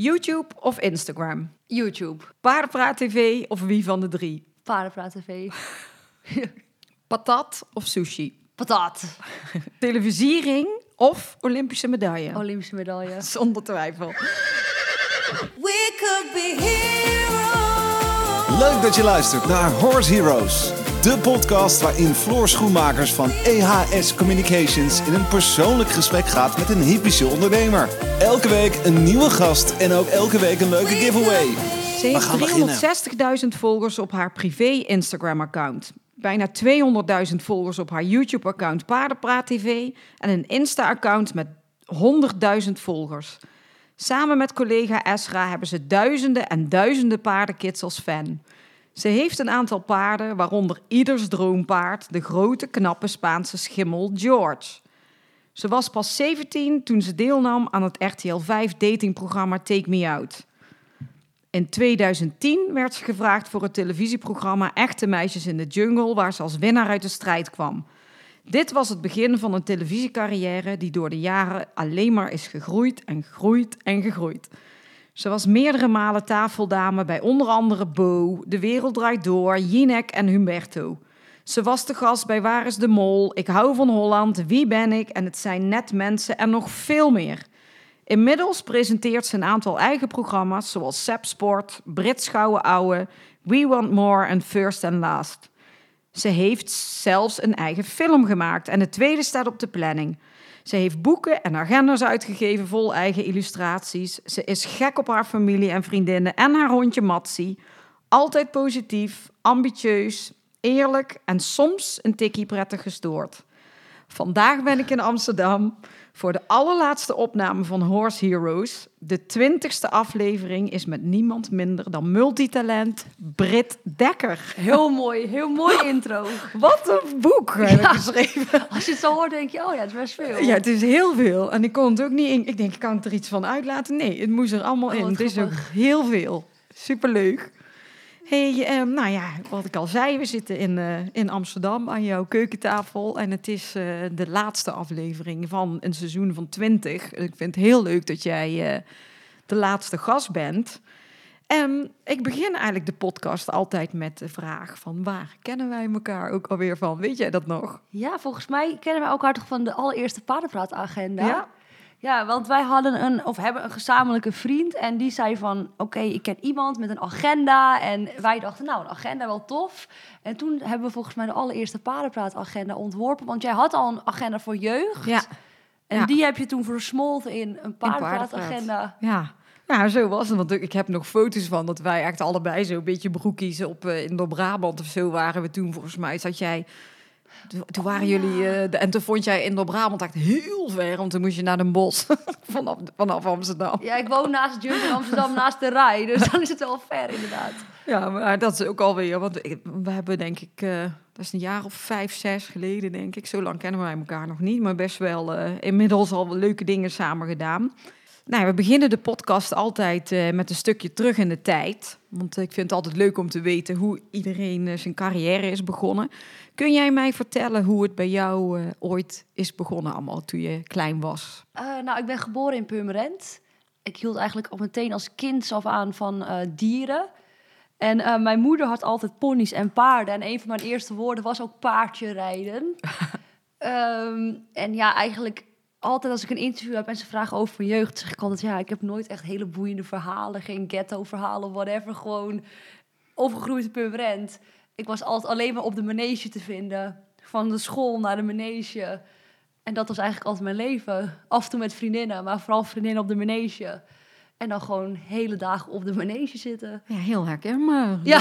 YouTube of Instagram? YouTube. Paardenpraat TV of wie van de drie? Paardenpraat TV. Patat of sushi? Patat. Televisiering of Olympische medaille? Olympische medaille. Zonder twijfel. We could be heroes. Leuk dat je luistert naar Horse Heroes. De podcast waarin Floor Schoenmakers van EHS Communications in een persoonlijk gesprek gaat met een hypische ondernemer. Elke week een nieuwe gast en ook elke week een leuke giveaway. Ze heeft 360.000 volgers op haar privé Instagram-account. Bijna 200.000 volgers op haar YouTube-account Paardenpraat TV. En een Insta-account met 100.000 volgers. Samen met collega Esra hebben ze duizenden en duizenden paardenkids als fan. Ze heeft een aantal paarden, waaronder ieders droompaard, de grote knappe Spaanse schimmel George. Ze was pas 17 toen ze deelnam aan het RTL 5 datingprogramma Take Me Out. In 2010 werd ze gevraagd voor het televisieprogramma Echte Meisjes in de Jungle, waar ze als winnaar uit de strijd kwam. Dit was het begin van een televisiecarrière die door de jaren alleen maar is gegroeid en gegroeid en gegroeid. Ze was meerdere malen tafeldame bij onder andere Bo, De Wereld Draait Door, Jinek en Humberto. Ze was de gast bij Waar is de Mol, Ik hou van Holland, Wie ben ik en Het zijn net mensen en nog veel meer. Inmiddels presenteert ze een aantal eigen programma's zoals Sep Sport, Brits Gouden Ouwe, We Want More en First and Last. Ze heeft zelfs een eigen film gemaakt en de tweede staat op de planning. Ze heeft boeken en agendas uitgegeven vol eigen illustraties. Ze is gek op haar familie en vriendinnen en haar hondje Matsie. Altijd positief, ambitieus, eerlijk en soms een tikkie prettig gestoord. Vandaag ben ik in Amsterdam voor de allerlaatste opname van Horse Heroes. De twintigste aflevering is met niemand minder dan multitalent Brit Dekker. Heel mooi, heel mooi intro. Wat een boek heb ik Ja. geschreven. Als je het zo hoort, denk je, oh ja, het is best veel. Ja, het is heel veel. En ik kon het ook niet in. Ik denk, kan ik er iets van uitlaten? Nee, het moest er allemaal Oh, in. wat Het is ook heel veel. Superleuk. Hey, ehm, nou ja, wat ik al zei, we zitten in, eh, in Amsterdam aan jouw keukentafel. En het is eh, de laatste aflevering van een seizoen van 20. Ik vind het heel leuk dat jij eh, de laatste gast bent. En ik begin eigenlijk de podcast altijd met de vraag van waar kennen wij elkaar ook alweer van? Weet jij dat nog? Ja, volgens mij kennen wij elkaar toch van de allereerste paardenpraatagenda. Ja. Ja, want wij hadden een, of hebben een gezamenlijke vriend en die zei van, oké, ik ken iemand met een agenda. En wij dachten, nou, een agenda wel tof. En toen hebben we volgens mij de allereerste paardenpraatagenda ontworpen, want jij had al een agenda voor jeugd. Ja. En Ja. die heb je toen versmolten in een paardenpraatagenda. Ja. ja, zo was het. Want ik heb nog foto's van dat wij echt allebei zo'n beetje broekies op eh, in Noord-Brabant of zo waren we toen. Volgens mij zat jij. Toen, toen waren jullie. eh, de- en toen vond jij in Noord-Brabant echt heel ver, want toen moest je naar Den Bosch vanaf, vanaf Amsterdam. Ja, ik woon naast het Junk in Amsterdam, naast de rij. Dus dan is het wel ver, inderdaad. Ja, maar dat is ook alweer. Want ik- we hebben denk ik. eh, dat is een jaar of vijf, zes geleden, denk ik. Zo lang kennen wij elkaar nog niet, maar best wel eh, inmiddels al leuke dingen samen gedaan. Nou, we beginnen de podcast altijd eh, met een stukje terug in de tijd. Want ik vind het altijd leuk om te weten hoe iedereen eh, zijn carrière is begonnen. Kun jij mij vertellen hoe het bij jou eh, ooit is begonnen, allemaal toen je klein was? Nou, ik ben geboren in Purmerend. Ik hield eigenlijk al meteen als kind af aan van dieren. En mijn moeder had altijd ponies en paarden. En een van mijn eerste woorden was ook paardje rijden. Ehm, en ja, eigenlijk altijd als ik een interview heb en ze vragen over mijn jeugd, zeg ik altijd ja, ik heb nooit echt hele boeiende verhalen, geen ghetto-verhalen, whatever. Gewoon opgegroeid in Purmerend. Ik was altijd alleen maar op de manege te vinden. Van de school naar de manege. En dat was eigenlijk altijd mijn leven. Af en toe met vriendinnen, maar vooral vriendinnen op de manege. En dan gewoon hele dagen op de manege zitten. Ja, heel herkenbaar. Ja.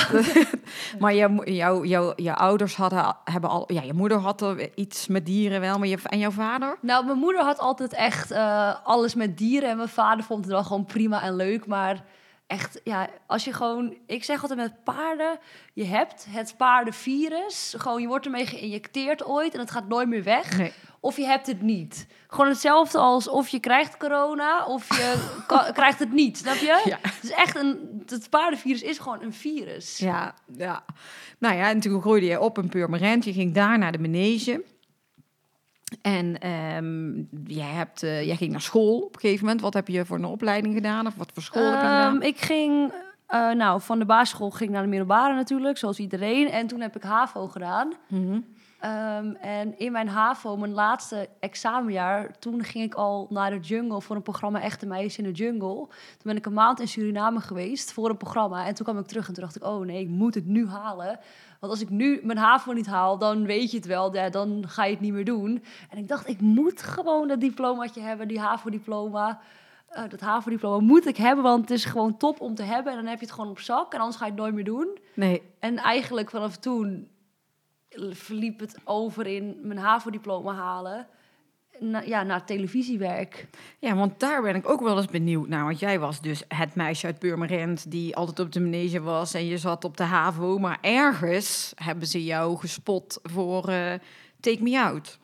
maar jouw, jouw, jouw, jouw ouders hadden, hebben al... Ja, je moeder had er iets met dieren wel, maar je, en jouw vader? Nou, mijn moeder had altijd echt eh, alles met dieren. En mijn vader vond het wel gewoon prima en leuk. Maar echt, ja, als je gewoon... Ik zeg altijd met paarden, je hebt het paardenvirus. Gewoon, je wordt ermee geïnjecteerd ooit en het gaat nooit meer weg. Nee. Of je hebt het niet. Gewoon hetzelfde als of je krijgt corona of je krijgt het niet. Snap je? Ja. Het is echt een... Het paardenvirus is gewoon een virus. Ja, ja. Nou ja, en toen groeide je op in Purmerend. Je ging daar naar de manege. En ehm, jij, hebt, eh, jij ging naar school op een gegeven moment. Wat heb je voor een opleiding gedaan? Of wat voor school heb je gedaan? Ehm, ik ging, eh, nou, van de basisschool ging ik naar de middelbare natuurlijk, zoals iedereen. En toen heb ik HAVO gedaan. Mhm. Ehm, en in mijn HAVO, mijn laatste examenjaar, toen ging ik al naar de jungle voor een programma Echte Meisjes in de Jungle. Toen ben ik een maand in Suriname geweest voor een programma. En toen kwam ik terug en toen dacht ik, oh nee, ik moet het nu halen. Want als ik nu mijn HAVO niet haal, dan weet je het wel, ja, dan ga je het niet meer doen. En ik dacht, ik moet gewoon dat diplomaatje hebben, die HAVO-diploma. Eh, dat HAVO-diploma moet ik hebben, want het is gewoon top om te hebben. En dan heb je het gewoon op zak en anders ga je het nooit meer doen. Nee, En eigenlijk vanaf toen verliep het over in mijn HAVO-diploma halen. Na, ja, naar televisiewerk. Ja, want daar ben ik ook wel eens benieuwd naar. Want jij was dus het meisje uit Purmerend die altijd op de manege was en je zat op de HAVO. Maar ergens hebben ze jou gespot voor eh, Take Me Out.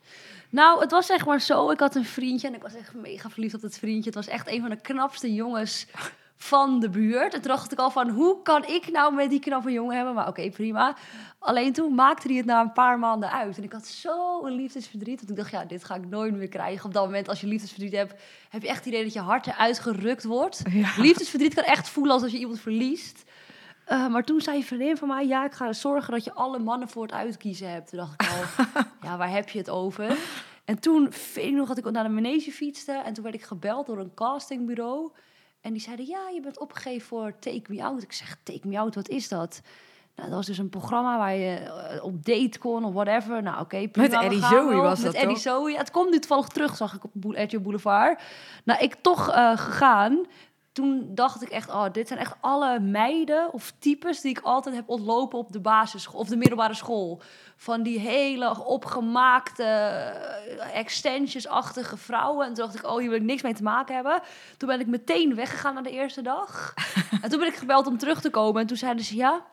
Nou, het was zeg maar zo. Ik had een vriendje en ik was echt mega verliefd op het vriendje. Het was echt een van de knapste jongens van de buurt. En toen dacht ik al van, hoe kan ik nou met die knappe jongen hebben? Maar oké, prima. Alleen toen maakte hij het na een paar maanden uit. En ik had zo een liefdesverdriet. Want ik dacht, ja, dit ga ik nooit meer krijgen. Op dat moment, als je liefdesverdriet hebt, heb je echt het idee dat je hart eruit gerukt wordt. Ja. Liefdesverdriet kan echt voelen alsof je iemand verliest. Eh, maar toen zei een vriendin van mij, ja, ik ga zorgen dat je alle mannen voor het uitkiezen hebt. Toen dacht ik al, ja, waar heb je het over? En toen vind ik nog dat ik naar de manege fietste. En toen werd ik gebeld door een castingbureau. En die zeiden, ja, je bent opgegeven voor Take Me Out. Ik zeg, Take Me Out, wat is dat? Nou, dat was dus een programma waar je eh, op date kon of whatever. Nou, oké, prima. we Eddie Zoe was Met dat, Eddie? Zoe. Ja, het komt nu toevallig terug, zag ik op Boel- Boulevard. Nou, ik toch eh, gegaan. Toen dacht ik echt, oh, dit zijn echt alle meiden of types die ik altijd heb ontlopen op de basisschool of de middelbare school. Van die hele opgemaakte, eh, extensions-achtige vrouwen. En toen dacht ik, oh, hier wil ik niks mee te maken hebben. Toen ben ik meteen weggegaan naar de eerste dag. en toen ben ik gebeld om terug te komen. En toen zeiden ze, ja,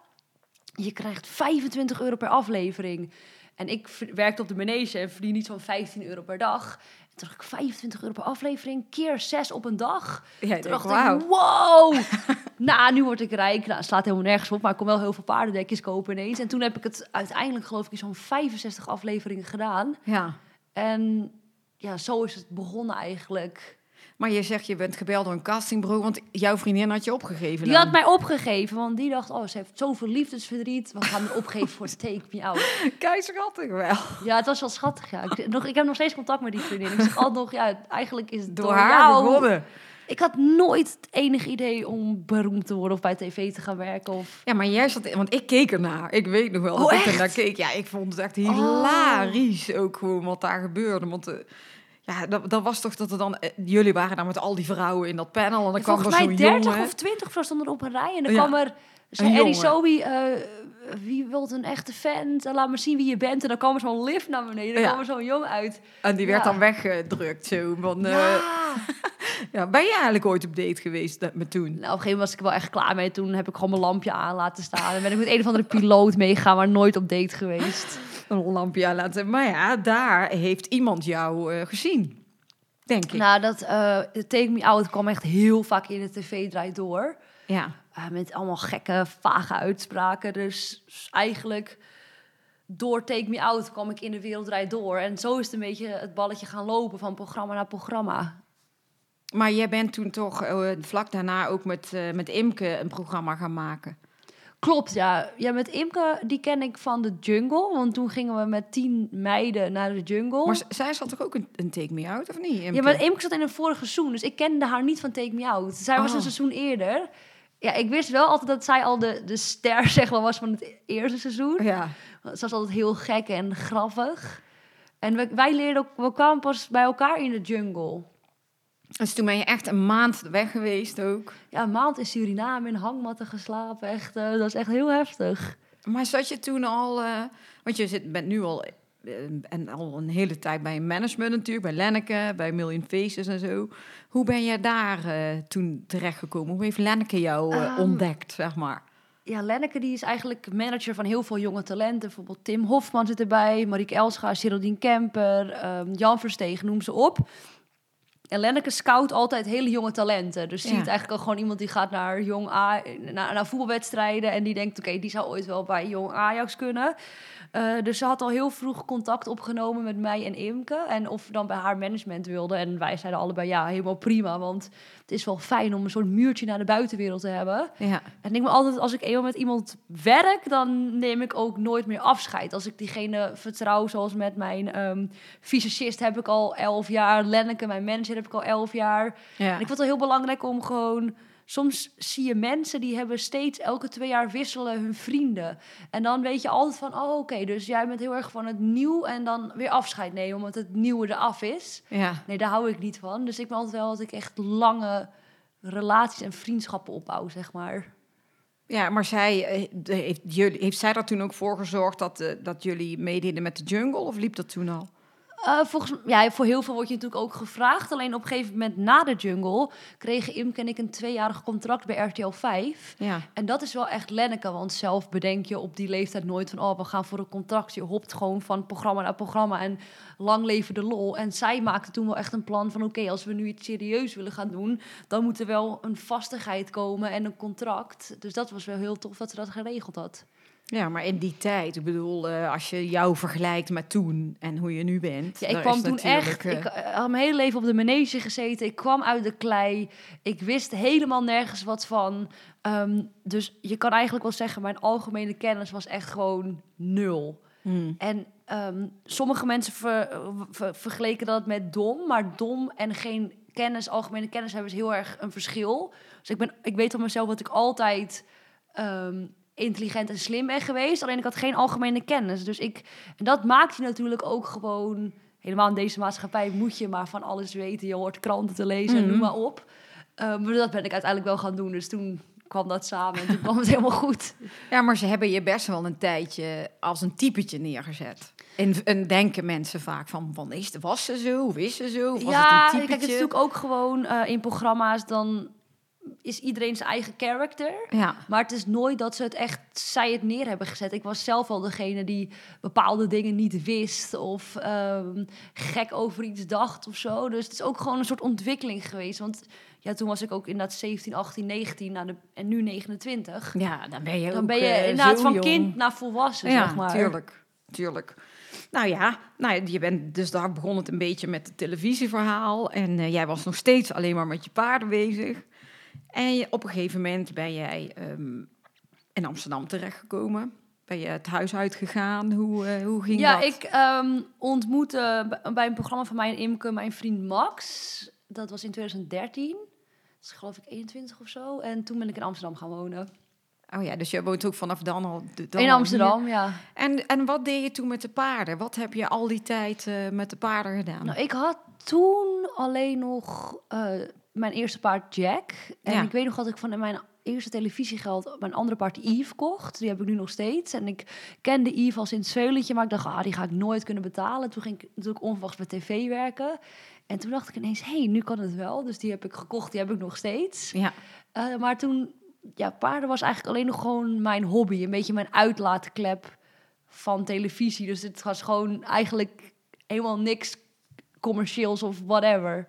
je krijgt 25 euro per aflevering. En ik werkte op de manege en verdien niet zo'n 15 euro per dag. En toen dacht ik, 25 euro per aflevering, keer 6 op een dag. Ja, Toen dacht wauw. ik, wow! nou, nu word ik rijk. Nou, het slaat helemaal nergens op, maar ik kon wel heel veel paardendekjes kopen ineens. En toen heb ik het uiteindelijk, geloof ik, zo'n 65 afleveringen gedaan. Ja. En ja, zo is het begonnen eigenlijk. Maar je zegt, je bent gebeld door een castingbureau, want jouw vriendin had je opgegeven. Die dan. had mij opgegeven, want die dacht, oh, ze heeft zoveel liefdesverdriet. We gaan haar opgeven voor Take Me Out. Kei schattig wel. Ja, het was wel schattig, ja. Ik, nog, ik heb nog steeds contact met die vriendin. Ik zeg altijd nog, ja, eigenlijk is het Door haar jou. begonnen. Ik had nooit het enige idee om beroemd te worden of bij tv te gaan werken. Of... Ja, maar jij zat, want ik keek ernaar. Ik weet nog wel dat Oh, ik echt? ernaar keek. Ja, ik vond het echt hilarisch ook gewoon wat daar gebeurde. Want eh, ja, dat, dat was toch dat er dan, eh, jullie waren dan met al die vrouwen in dat panel en dan kwam er zo'n 30 jongen. of 20 of zo stonden op een rij. En dan Ja. kwam er, zei Eddie. Zoe, eh, wie wilt een echte fan? En laat maar zien wie je bent. En dan kwam er zo'n lift naar beneden. Dan Ja. kwam er zo'n jongen uit. En die werd Ja. dan weggedrukt zo. Van, eh, ja. ben je eigenlijk ooit op date geweest met, toen? Nou, op een gegeven moment was ik wel echt klaar mee. Toen heb ik gewoon mijn lampje aan laten staan. En ben ik met een of andere piloot meegegaan, maar nooit op date geweest. Een lampje aan laten. Maar ja, daar heeft iemand jou eh, gezien. Denk ik. Nou, dat eh Take Me Out kwam echt heel vaak in de tv draait door. ja. Eh, met allemaal gekke, vage uitspraken. Dus eigenlijk door Take Me Out kwam ik in de wereld draait door. En zo is het een beetje het balletje gaan lopen van programma naar programma. Maar jij bent toen toch vlak daarna ook met, met Imke een programma gaan maken. Klopt, ja. Ja, met Imke, die ken ik van de jungle. Want toen gingen we met tien meiden naar de jungle. Maar z- zij zat toch ook een, een Take Me Out, of niet? Imke? Oh. Ja, maar Imke zat in een vorig seizoen, dus ik kende haar niet van Take Me Out. Zij was Oh. een seizoen eerder. Ja, ik wist wel altijd dat zij al de, de ster zeg maar, was van het eerste seizoen. Ja. Ze was altijd heel gek en grappig. En we, wij leerden ook, we kwamen pas bij elkaar in de jungle. Dus toen ben je echt een maand weg geweest ook. Ja, een maand in Suriname in hangmatten geslapen. Echt, eh, dat is echt heel heftig. Maar zat je toen al... eh, want je zit, bent nu al, eh, en al een hele tijd bij management natuurlijk. Bij Lenneke, bij Million Faces en zo. Hoe ben je daar eh, toen terechtgekomen? Hoe heeft Lenneke jou eh, Ehm, ontdekt, zeg maar? Ja, Lenneke die is eigenlijk manager van heel veel jonge talenten. Bijvoorbeeld Tim Hofman zit erbij, Marieke Elscha, Geraldine Kemper, ehm, Jan Verstegen, noem ze op. En Lenneke scout altijd hele jonge talenten. Dus Ja. ziet eigenlijk al gewoon iemand die gaat naar jong A, naar, naar voetbalwedstrijden en die denkt, oké, die zou ooit wel bij jong Ajax kunnen. Eh, dus ze had al heel vroeg contact opgenomen met mij en Imke. En of we dan bij haar management wilde. En wij zeiden allebei ja, helemaal prima. Want het is wel fijn om een soort muurtje naar de buitenwereld te hebben. Ja. En ik me altijd, als ik eenmaal met iemand werk, dan neem ik ook nooit meer afscheid. Als ik diegene vertrouw, zoals met mijn ehm fysicist heb ik al elf jaar. Lenneke, mijn manager, heb ik al elf jaar. Ja. En ik vind het heel belangrijk om gewoon... Soms zie je mensen die hebben steeds elke twee jaar wisselen hun vrienden. En dan weet je altijd van, oh oké, dus jij bent heel erg van het nieuw en dan weer afscheid nemen omdat het nieuwe eraf is. ja. Nee, daar hou ik niet van. Dus ik ben altijd wel dat ik echt lange relaties en vriendschappen opbouw, zeg maar. Ja, maar zij, eh, heeft, jullie, heeft zij er toen ook voor gezorgd dat, eh, dat jullie meededen met de jungle? Of liep dat toen al? Eh, volgens ja, voor heel veel word je natuurlijk ook gevraagd. Alleen op een gegeven moment na de jungle kregen Imke en ik een tweejarig contract bij RTL 5. Ja. En dat is wel echt Lenneke, want zelf bedenk je op die leeftijd nooit van... oh, we gaan voor een contract. Je hopt gewoon van programma naar programma en lang leven de lol. En zij maakte toen wel echt een plan van... oké, als we nu iets serieus willen gaan doen... dan moet er wel een vastigheid komen en een contract. Dus dat was wel heel tof dat ze dat geregeld had. Ja, maar in die tijd, ik bedoel, eh, als je jou vergelijkt met toen en hoe je nu bent. Ja, ik kwam toen echt... eh, Ik eh, had mijn hele leven op de manege gezeten. Ik kwam uit de klei. Ik wist helemaal nergens wat van. Ehm, dus je kan eigenlijk wel zeggen... mijn algemene kennis was echt gewoon nul. hmm. En ehm, sommige mensen ver- ver- vergeleken dat met dom. Maar dom en geen kennis, algemene kennis hebben is heel erg een verschil. Dus ik, ben, ik weet van mezelf dat ik altijd ehm, intelligent en slim ben geweest. Alleen ik had geen algemene kennis. Dus ik, en dat maakt je natuurlijk ook gewoon... Helemaal in deze maatschappij moet je maar van alles weten. Je hoort kranten te lezen en Mhm. noem maar op. Ehm, maar dat ben ik uiteindelijk wel gaan doen. Dus toen kwam dat samen en toen kwam het helemaal goed. Ja, maar ze hebben je best wel een tijdje als een typetje neergezet. En, en denken mensen vaak van, van is, was ze zo? Of is ze zo? Of was ja, het een kijk, het is natuurlijk ook gewoon eh, in programma's dan is iedereen zijn eigen character. Ja, Maar het is nooit dat ze het echt, zij het neer hebben gezet. Ik was zelf al degene die bepaalde dingen niet wist of ehm, gek over iets dacht of zo. Dus het is ook gewoon een soort ontwikkeling geweest. Want ja, toen was ik ook inderdaad 17, 18, 19 naar de, en nu 29. ja dan ben je Dan ook, ben je eh, inderdaad van jong. kind naar volwassen, Ja, zeg maar. tuurlijk. Tuurlijk. Nou ja, nou, je bent, dus daar begon het een beetje met het televisieverhaal. En eh, jij was nog steeds alleen maar met je paarden bezig. En op een gegeven moment ben jij ehm, in Amsterdam terechtgekomen. Ben je het huis uitgegaan? Hoe, eh, hoe ging Ja, dat? ik ehm, ontmoette bij een programma van mij en Imke mijn vriend Max. Dat was in 2013. Dat is geloof ik 21 of zo. En toen ben ik in Amsterdam gaan wonen. Oh ja, dus je woont ook vanaf dan al... dan in al Amsterdam, ja. En, en wat deed je toen met de paarden? Wat heb je al die tijd eh, met de paarden gedaan? Nou, ik had toen alleen nog eh, mijn eerste paard Jack. En Ja. ik weet nog dat ik van mijn eerste televisiegeld mijn andere paard Yves kocht. Die heb ik nu nog steeds. En ik kende Yves al sinds Veulentje, maar ik dacht, ah, die ga ik nooit kunnen betalen. Toen ging ik natuurlijk onverwachts bij tv werken. En toen dacht ik ineens, hé, hey, nu kan het wel. Dus die heb ik gekocht, die heb ik nog steeds. Ja, Eh, maar toen, ja, paarden was eigenlijk alleen nog gewoon mijn hobby. Een beetje mijn uitlaatklep van televisie. Dus het was gewoon eigenlijk helemaal niks commercieels of whatever.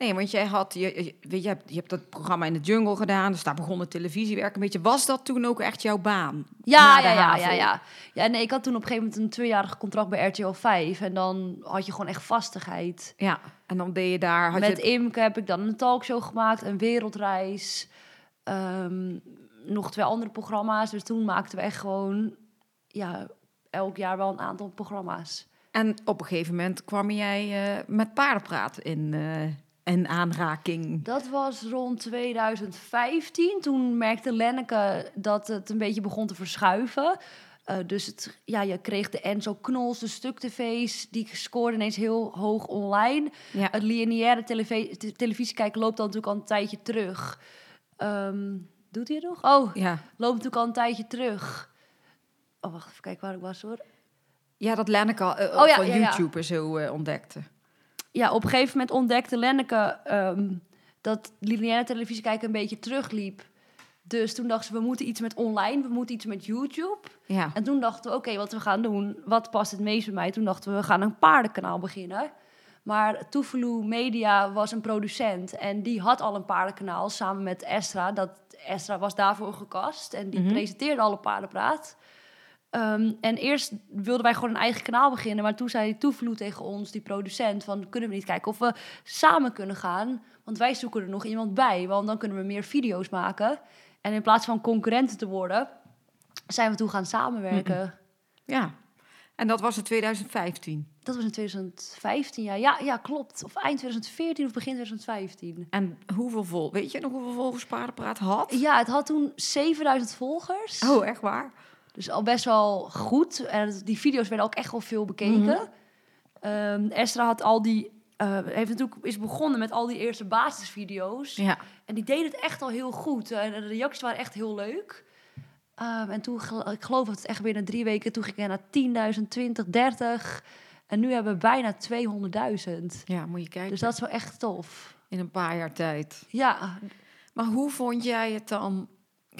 Nee, want jij had, je, weet je, hebt, je hebt dat programma in de jungle gedaan, dus daar begon het televisiewerk een beetje. Was dat toen ook echt jouw baan? Ja, de ja, ja, ja, ja. Ja, nee, ik had toen op een gegeven moment een tweejarig contract bij RTL 5. En dan had je gewoon echt vastigheid. Ja, en dan ben je daar, had Met je, Imke heb ik dan een talkshow gemaakt, een wereldreis. ehm, nog twee andere programma's. Dus toen maakten we echt gewoon, ja, elk jaar wel een aantal programma's. en op een gegeven moment kwam jij eh, met paardenpraat in, eh in aanraking. Dat was rond 2015. Toen merkte Lenneke dat het een beetje begon te verschuiven. Eh, dus het, ja, je kreeg de Enzo Knols, de stuk-tv's, die scoorden ineens heel hoog online. Ja, Het lineaire televe- te- televisie kijken loopt dan natuurlijk al een tijdje terug. Ehm, doet hij het nog? Oh, ja. loopt natuurlijk al een tijdje terug. Oh, wacht even kijken waar ik was hoor. ja dat Lenneke al, eh, Oh ja, van ja, en zo eh, ontdekte. Ja, op een gegeven moment ontdekte Lenneke ehm, dat lineaire televisie kijken een beetje terugliep. Dus toen dachten ze, we moeten iets met online, we moeten iets met YouTube. Ja, En toen dachten we, oké, wat we gaan doen, wat past het meest bij mij? Toen dachten we, we gaan een paardenkanaal beginnen. Maar Tuvalu Media was een producent en die had al een paardenkanaal samen met Estra. Dat, Estra was daarvoor gekast en die Mhm. presenteerde alle paardenpraat. Ehm, en eerst wilden wij gewoon een eigen kanaal beginnen. Maar toen zei Toevloed tegen ons, die producent, van kunnen we niet kijken of we samen kunnen gaan. Want wij zoeken er nog iemand bij, want dan kunnen we meer video's maken. En in plaats van concurrenten te worden, zijn we toen gaan samenwerken. Ja. En dat was in 2015. Dat was in 2015, ja. ja. Ja, klopt. Of eind 2014 of begin 2015. En hoeveel vol? Weet je nog hoeveel volgers Paardenpraat had? Ja, het had toen 7000 volgers. Oh, echt waar? Dus al best wel goed. En die video's werden ook echt wel veel bekeken. Ehm, Estra had al die... eh, heeft natuurlijk is begonnen met al die eerste basisvideo's. Ja. En die deed het echt al heel goed. En de reacties waren echt heel leuk. Ehm, en toen, ik geloof dat het echt binnen drie weken... toen ging ik naar 10.000, 20, 30. En nu hebben we bijna 200.000. Ja, moet je kijken. Dus dat is wel echt tof. In een paar jaar tijd. Ja, Maar hoe vond jij het dan?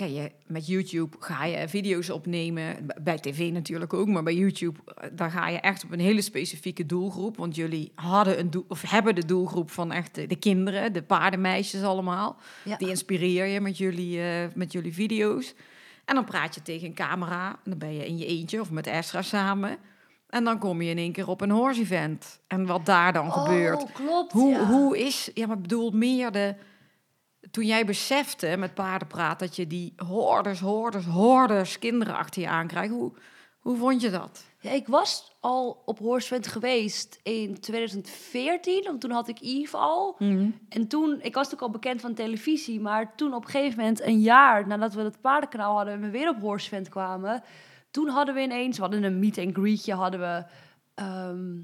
Kijk, je, met YouTube ga je video's opnemen. Bij tv natuurlijk ook, maar bij YouTube eh, daar ga je echt op een hele specifieke doelgroep. Want jullie hadden een doel, of hebben de doelgroep van echt de, de kinderen, de paardenmeisjes allemaal. ja. Die inspireer je met jullie, eh, met jullie video's. En dan praat je tegen een camera. En dan ben je in je eentje of met Estra samen. En dan kom je in één keer op een horse event. En wat daar dan gebeurt. Oh, klopt. Hoe, ja. hoe is, ja, maar bedoel meer de. Toen jij besefte met paardenpraat dat je die hordes, hordes, hordes kinderen achter je aankrijgt, hoe, hoe vond je dat? Ja, ik was al op Horsevent geweest in 2014, want toen had ik Yves al. En toen, ik was natuurlijk al bekend van televisie, maar toen op een gegeven moment, een jaar nadat we het paardenkanaal hadden en we weer op Horsevent kwamen, toen hadden we ineens, we hadden een meet and greetje, hadden we, ehm,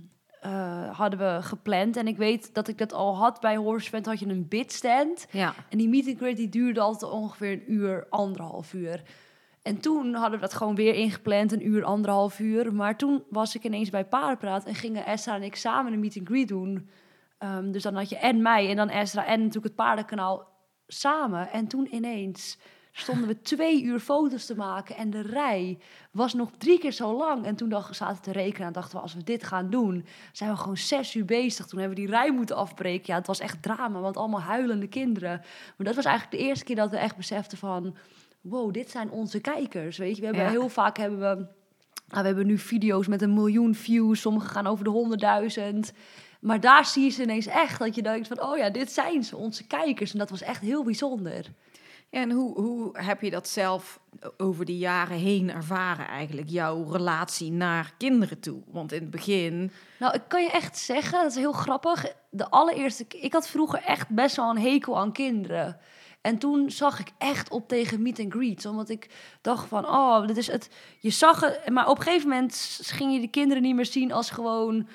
eh, hadden we gepland. En ik weet dat ik dat al had bij Horsevent, had je een bidstand. Ja. En die meet and greet die duurde altijd ongeveer een uur, anderhalf uur. En toen hadden we dat gewoon weer ingepland, een uur, anderhalf uur. Maar toen was ik ineens bij Paardenpraat en gingen Esra en ik samen een meet and greet doen. Ehm, dus dan had je en mij en dan Esra en natuurlijk het paardenkanaal samen. En toen ineens stonden we twee uur foto's te maken en de rij was nog drie keer zo lang. En toen dachten, zaten we te rekenen en dachten we, als we dit gaan doen, zijn we gewoon zes uur bezig. Toen hebben we die rij moeten afbreken. Ja, het was echt drama, want allemaal huilende kinderen. Maar dat was eigenlijk de eerste keer dat we echt beseften van... wow, dit zijn onze kijkers, weet je. We hebben Ja. heel vaak hebben we... nou, we hebben nu video's met een miljoen views. Sommige gaan over de honderdduizend. Maar daar zie je ze ineens echt. Dat je denkt van, oh ja, dit zijn ze, onze kijkers. En dat was echt heel bijzonder. En hoe, hoe heb je dat zelf over die jaren heen ervaren eigenlijk, jouw relatie naar kinderen toe? Want in het begin, Nou, ik kan je echt zeggen, dat is heel grappig. De allereerste, ik had vroeger echt best wel een hekel aan kinderen. En toen zag ik echt op tegen meet and greets, omdat ik dacht van, oh, dit is het. Je zag het, maar op een gegeven moment ging je de kinderen niet meer zien als gewoon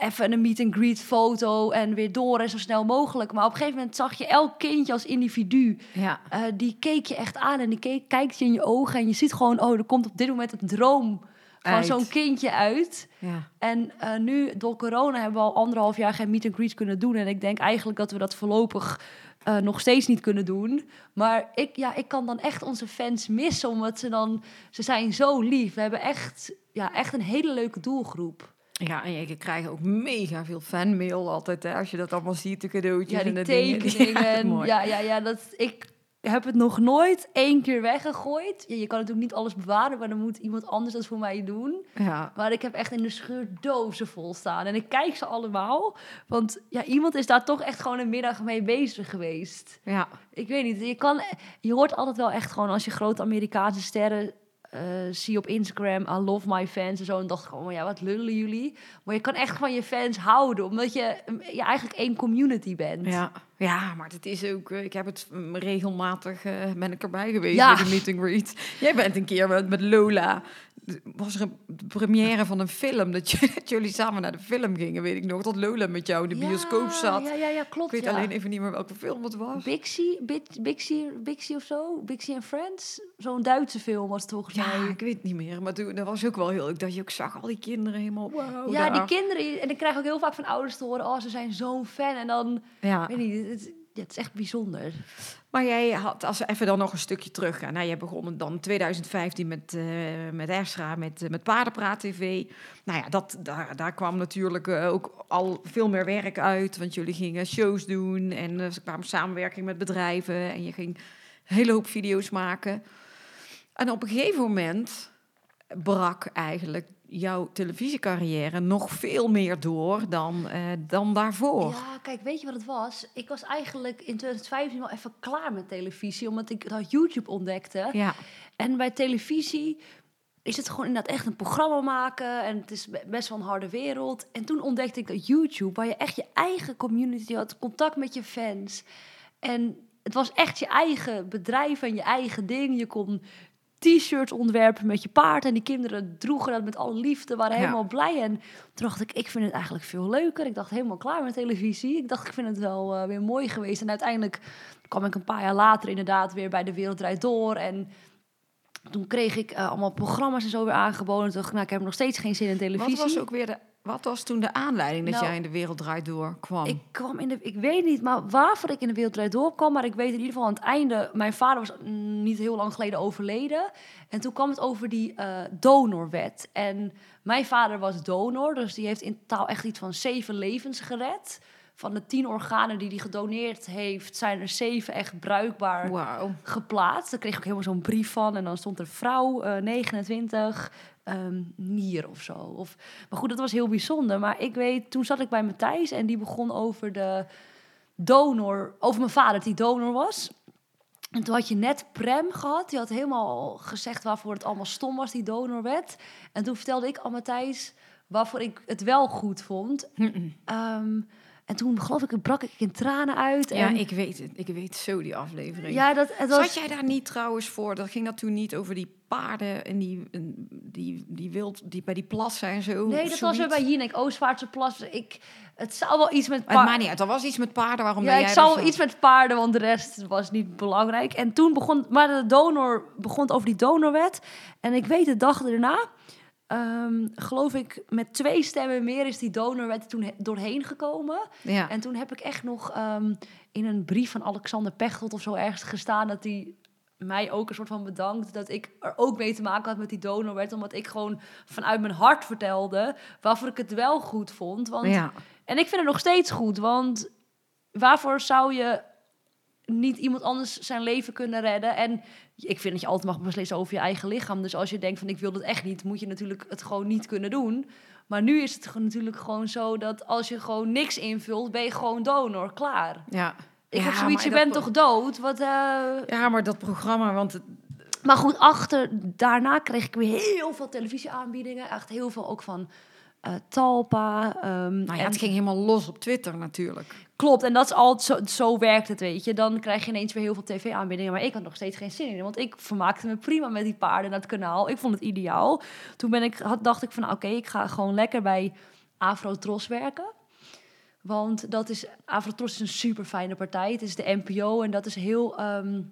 even een meet and greet foto en weer door en zo snel mogelijk. Maar op een gegeven moment zag je elk kindje als individu. ja, Eh, die keek je echt aan en die keek, kijkt je in je ogen en je ziet gewoon, oh, er komt op dit moment een droom van zo'n kindje uit. ja, En eh, nu, door corona, hebben we al anderhalf jaar geen meet and greet kunnen doen. En ik denk eigenlijk dat we dat voorlopig eh, nog steeds niet kunnen doen. Maar ik, ja, ik kan dan echt onze fans missen, omdat ze dan... Ze zijn zo lief. We hebben echt, ja, echt een hele leuke doelgroep. Ja, en je krijgt ook mega veel fanmail altijd, hè, als je dat allemaal ziet, de cadeautjes Ja, en de tekeningen. Ja, ja, ja, dat, ik heb het nog nooit één keer weggegooid. Ja, je kan natuurlijk niet alles bewaren, maar dan moet iemand anders dat voor mij doen. ja. Maar ik heb echt in de scheur dozen vol staan. En ik kijk ze allemaal. Want ja, iemand is daar toch echt gewoon een middag mee bezig geweest. ja. Ik weet niet. Je, kan, je hoort altijd wel echt gewoon als je grote Amerikaanse sterren eh zie op Instagram. I love my fans en zo. En dacht ik maar ja, wat lullen jullie? Maar je kan echt van je fans houden. Omdat je, je eigenlijk één community bent. Ja, ja, maar het is ook. eh, Ik heb het mm, regelmatig eh, ben ik erbij geweest Ja. bij de meet and greet. Jij bent een keer met, met Lola. Was er een première van een film dat, je, dat jullie samen naar de film gingen, weet ik nog. Dat Lola met jou in de Ja, bioscoop zat. Ja, ja, ja, klopt. ik weet ja. alleen even niet meer welke film het was. Bixie, Bixie, Bixie of zo? Bixie and Friends? Zo'n Duitse film was het volgens Ja, ik weet niet meer. Maar toen dat was ook wel heel leuk dat je ook zag al die kinderen helemaal. Wow, ja, die kinderen. En ik krijg ook heel vaak van ouders te horen: oh, ze zijn zo'n fan. En dan, Ja. weet niet, het, is echt bijzonder. Maar jij had, als we even dan nog een stukje terug gaan. Nou, jij begon dan in 2015 met, eh met Esra, met, eh, met Paardenpraat TV. Nou ja, dat, daar, daar kwam natuurlijk eh, ook al veel meer werk uit. Want jullie gingen shows doen en er kwamen samenwerking met bedrijven. En je ging een hele hoop video's maken. En op een gegeven moment brak eigenlijk jouw televisiecarrière nog veel meer door dan, eh, dan daarvoor. Ja, kijk, weet je wat het was? Ik was eigenlijk in 2015 wel even klaar met televisie, omdat ik dat YouTube ontdekte. Ja. En bij televisie is het gewoon inderdaad echt een programma maken. En het is be- best wel een harde wereld. En toen ontdekte ik dat YouTube, waar je echt je eigen community had, contact met je fans. En het was echt je eigen bedrijf en je eigen ding. Je kon t-shirts ontwerpen met je paard. En die kinderen droegen dat met alle liefde, waren Ja. helemaal blij. En toen dacht ik, ik vind het eigenlijk veel leuker. Ik dacht helemaal klaar met televisie. Ik dacht, ik vind het wel eh, weer mooi geweest. En uiteindelijk kwam ik een paar jaar later inderdaad weer bij De Wereld Draait Door. En toen kreeg ik eh, allemaal programma's en zo weer aangeboden. Toen dacht ik, nou, ik heb nog steeds geen zin in televisie. Wat was ook weer de, wat was toen de aanleiding dat Nou, jij in de wereld draait door kwam? Ik kwam in de, ik weet niet, maar waarvoor ik in de wereld Draait door kwam, maar ik weet in ieder geval aan het einde. Mijn vader was mm, niet heel lang geleden overleden. En toen kwam het over die eh, donorwet. En mijn vader was donor, dus die heeft in totaal echt iets van zeven levens gered. Van de tien organen die hij gedoneerd heeft, zijn er zeven echt bruikbaar geplaatst. Daar kreeg ik ook helemaal zo'n brief van. En dan stond er vrouw, eh 29, ehm, nier of zo. Of, maar goed, dat was heel bijzonder. Maar ik weet, toen zat ik bij Matthijs en die begon over de donor, over mijn vader die donor was. En toen had je net Prem gehad. Die had helemaal gezegd waarvoor het allemaal stom was, die donorwet. En toen vertelde ik aan Matthijs waarvoor ik het wel goed vond. En toen, geloof ik, brak ik in tranen uit. Ja, en, ik weet het. Ik weet zo die aflevering. ja dat, het was, Zat jij daar niet trouwens voor? Dat ging dat toen niet over die paarden en die, en die, die wild, die bij die plassen en zo. Nee, dat was zoiets? bij Jinek, Oostvaartse Plas. Ik, het zou wel iets met Maar het paarden... maakt niet uit. Er was iets met paarden. Waarom Ja, ik jij zou iets met paarden, want de rest was niet belangrijk. En toen begon, maar de donor begon over die donorwet. En ik weet de dag erna, ehm, geloof ik, met twee stemmen meer is die donorwet toen he- doorheen gekomen. Ja. En toen heb ik echt nog ehm, in een brief van Alexander Pechtold of zo ergens gestaan dat hij mij ook een soort van bedankt dat ik er ook mee te maken had met die donorwet, omdat ik gewoon vanuit mijn hart vertelde waarvoor ik het wel goed vond. Want ja. en ik vind het nog steeds goed, want waarvoor zou je niet iemand anders zijn leven kunnen redden? En ik vind dat je altijd mag beslissen over je eigen lichaam. Dus als je denkt van ik wil het echt niet, moet je natuurlijk het gewoon niet kunnen doen. Maar nu is het gewoon natuurlijk gewoon zo dat als je gewoon niks invult, ben je gewoon donor, klaar. ja. Ik Ja, heb zoiets, je dat bent toch dood? Wat, eh, Ja, maar dat programma, want het, Maar goed, achter, daarna kreeg ik weer heel veel televisieaanbiedingen. Echt heel veel ook van eh, Talpa. ehm, nou ja, en- het ging helemaal los op Twitter natuurlijk. Klopt, en dat is altijd zo, zo werkt het, weet je. Dan krijg je ineens weer heel veel tv-aanbiedingen. Maar ik had nog steeds geen zin in. Want ik vermaakte me prima met die paarden en dat kanaal. Ik vond het ideaal. Toen ben ik, had, dacht ik van, oké, ik ga gewoon lekker bij Afrotros werken. Want dat is, Afrotros is een super fijne partij. Het is de NPO en dat is heel ehm,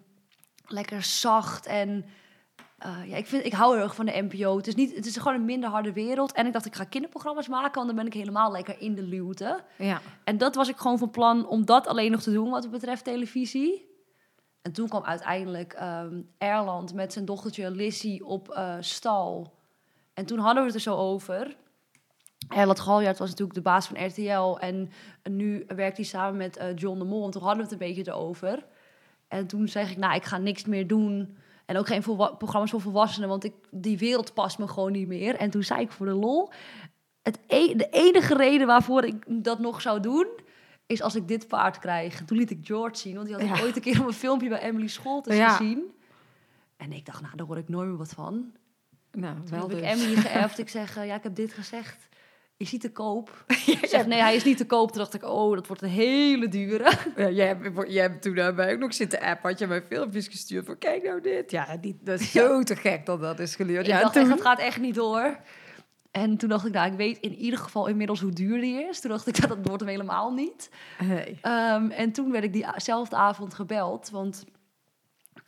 lekker zacht en... eh, ja, ik, vind, ik hou heel erg van de NPO. Het is, niet, het is gewoon een minder harde wereld. En ik dacht, ik ga kinderprogramma's maken, want dan ben ik helemaal lekker in de luwte. Ja. En dat was ik gewoon van plan om dat alleen nog te doen wat betreft televisie. En toen kwam uiteindelijk ehm Erland met zijn dochtertje Lissy op eh, stal. En toen hadden we het er zo over. Erland Galjaard was natuurlijk de baas van RTL. En nu werkt hij samen met eh, John de Mol. En toen hadden we het een beetje erover. En toen zeg ik, nou, ik ga niks meer doen. En ook geen programma's voor volwassenen, want ik, die wereld past me gewoon niet meer. En toen zei ik voor de lol, het e- de enige reden waarvoor ik dat nog zou doen, is als ik dit paard krijg. Toen liet ik George zien, want die had ik ooit een keer op een filmpje bij Emily Scholtes Ja. gezien. En ik dacht, nou, daar hoor ik nooit meer wat van. Nou, Toen wel heb ik dus. Emily geërfd. Ik zeg, eh, ja, ik heb dit gezegd. Is hij te koop? Ik zeg, nee, hij is niet te koop. Toen dacht ik, oh, dat wordt een hele dure. Ja, jij, hebt, jij hebt toen naar mij ook nog zitten app, had je mij filmpjes gestuurd van kijk nou dit. Ja, die, dat is zo te gek dat dat is geleerd. Ik Ja, dacht toen, echt, het gaat echt niet door. En toen dacht ik, nou, ik weet in ieder geval inmiddels hoe duur die is. Toen dacht ik, dat, dat wordt hem helemaal niet. Ehm, en toen werd ik diezelfde avond gebeld, want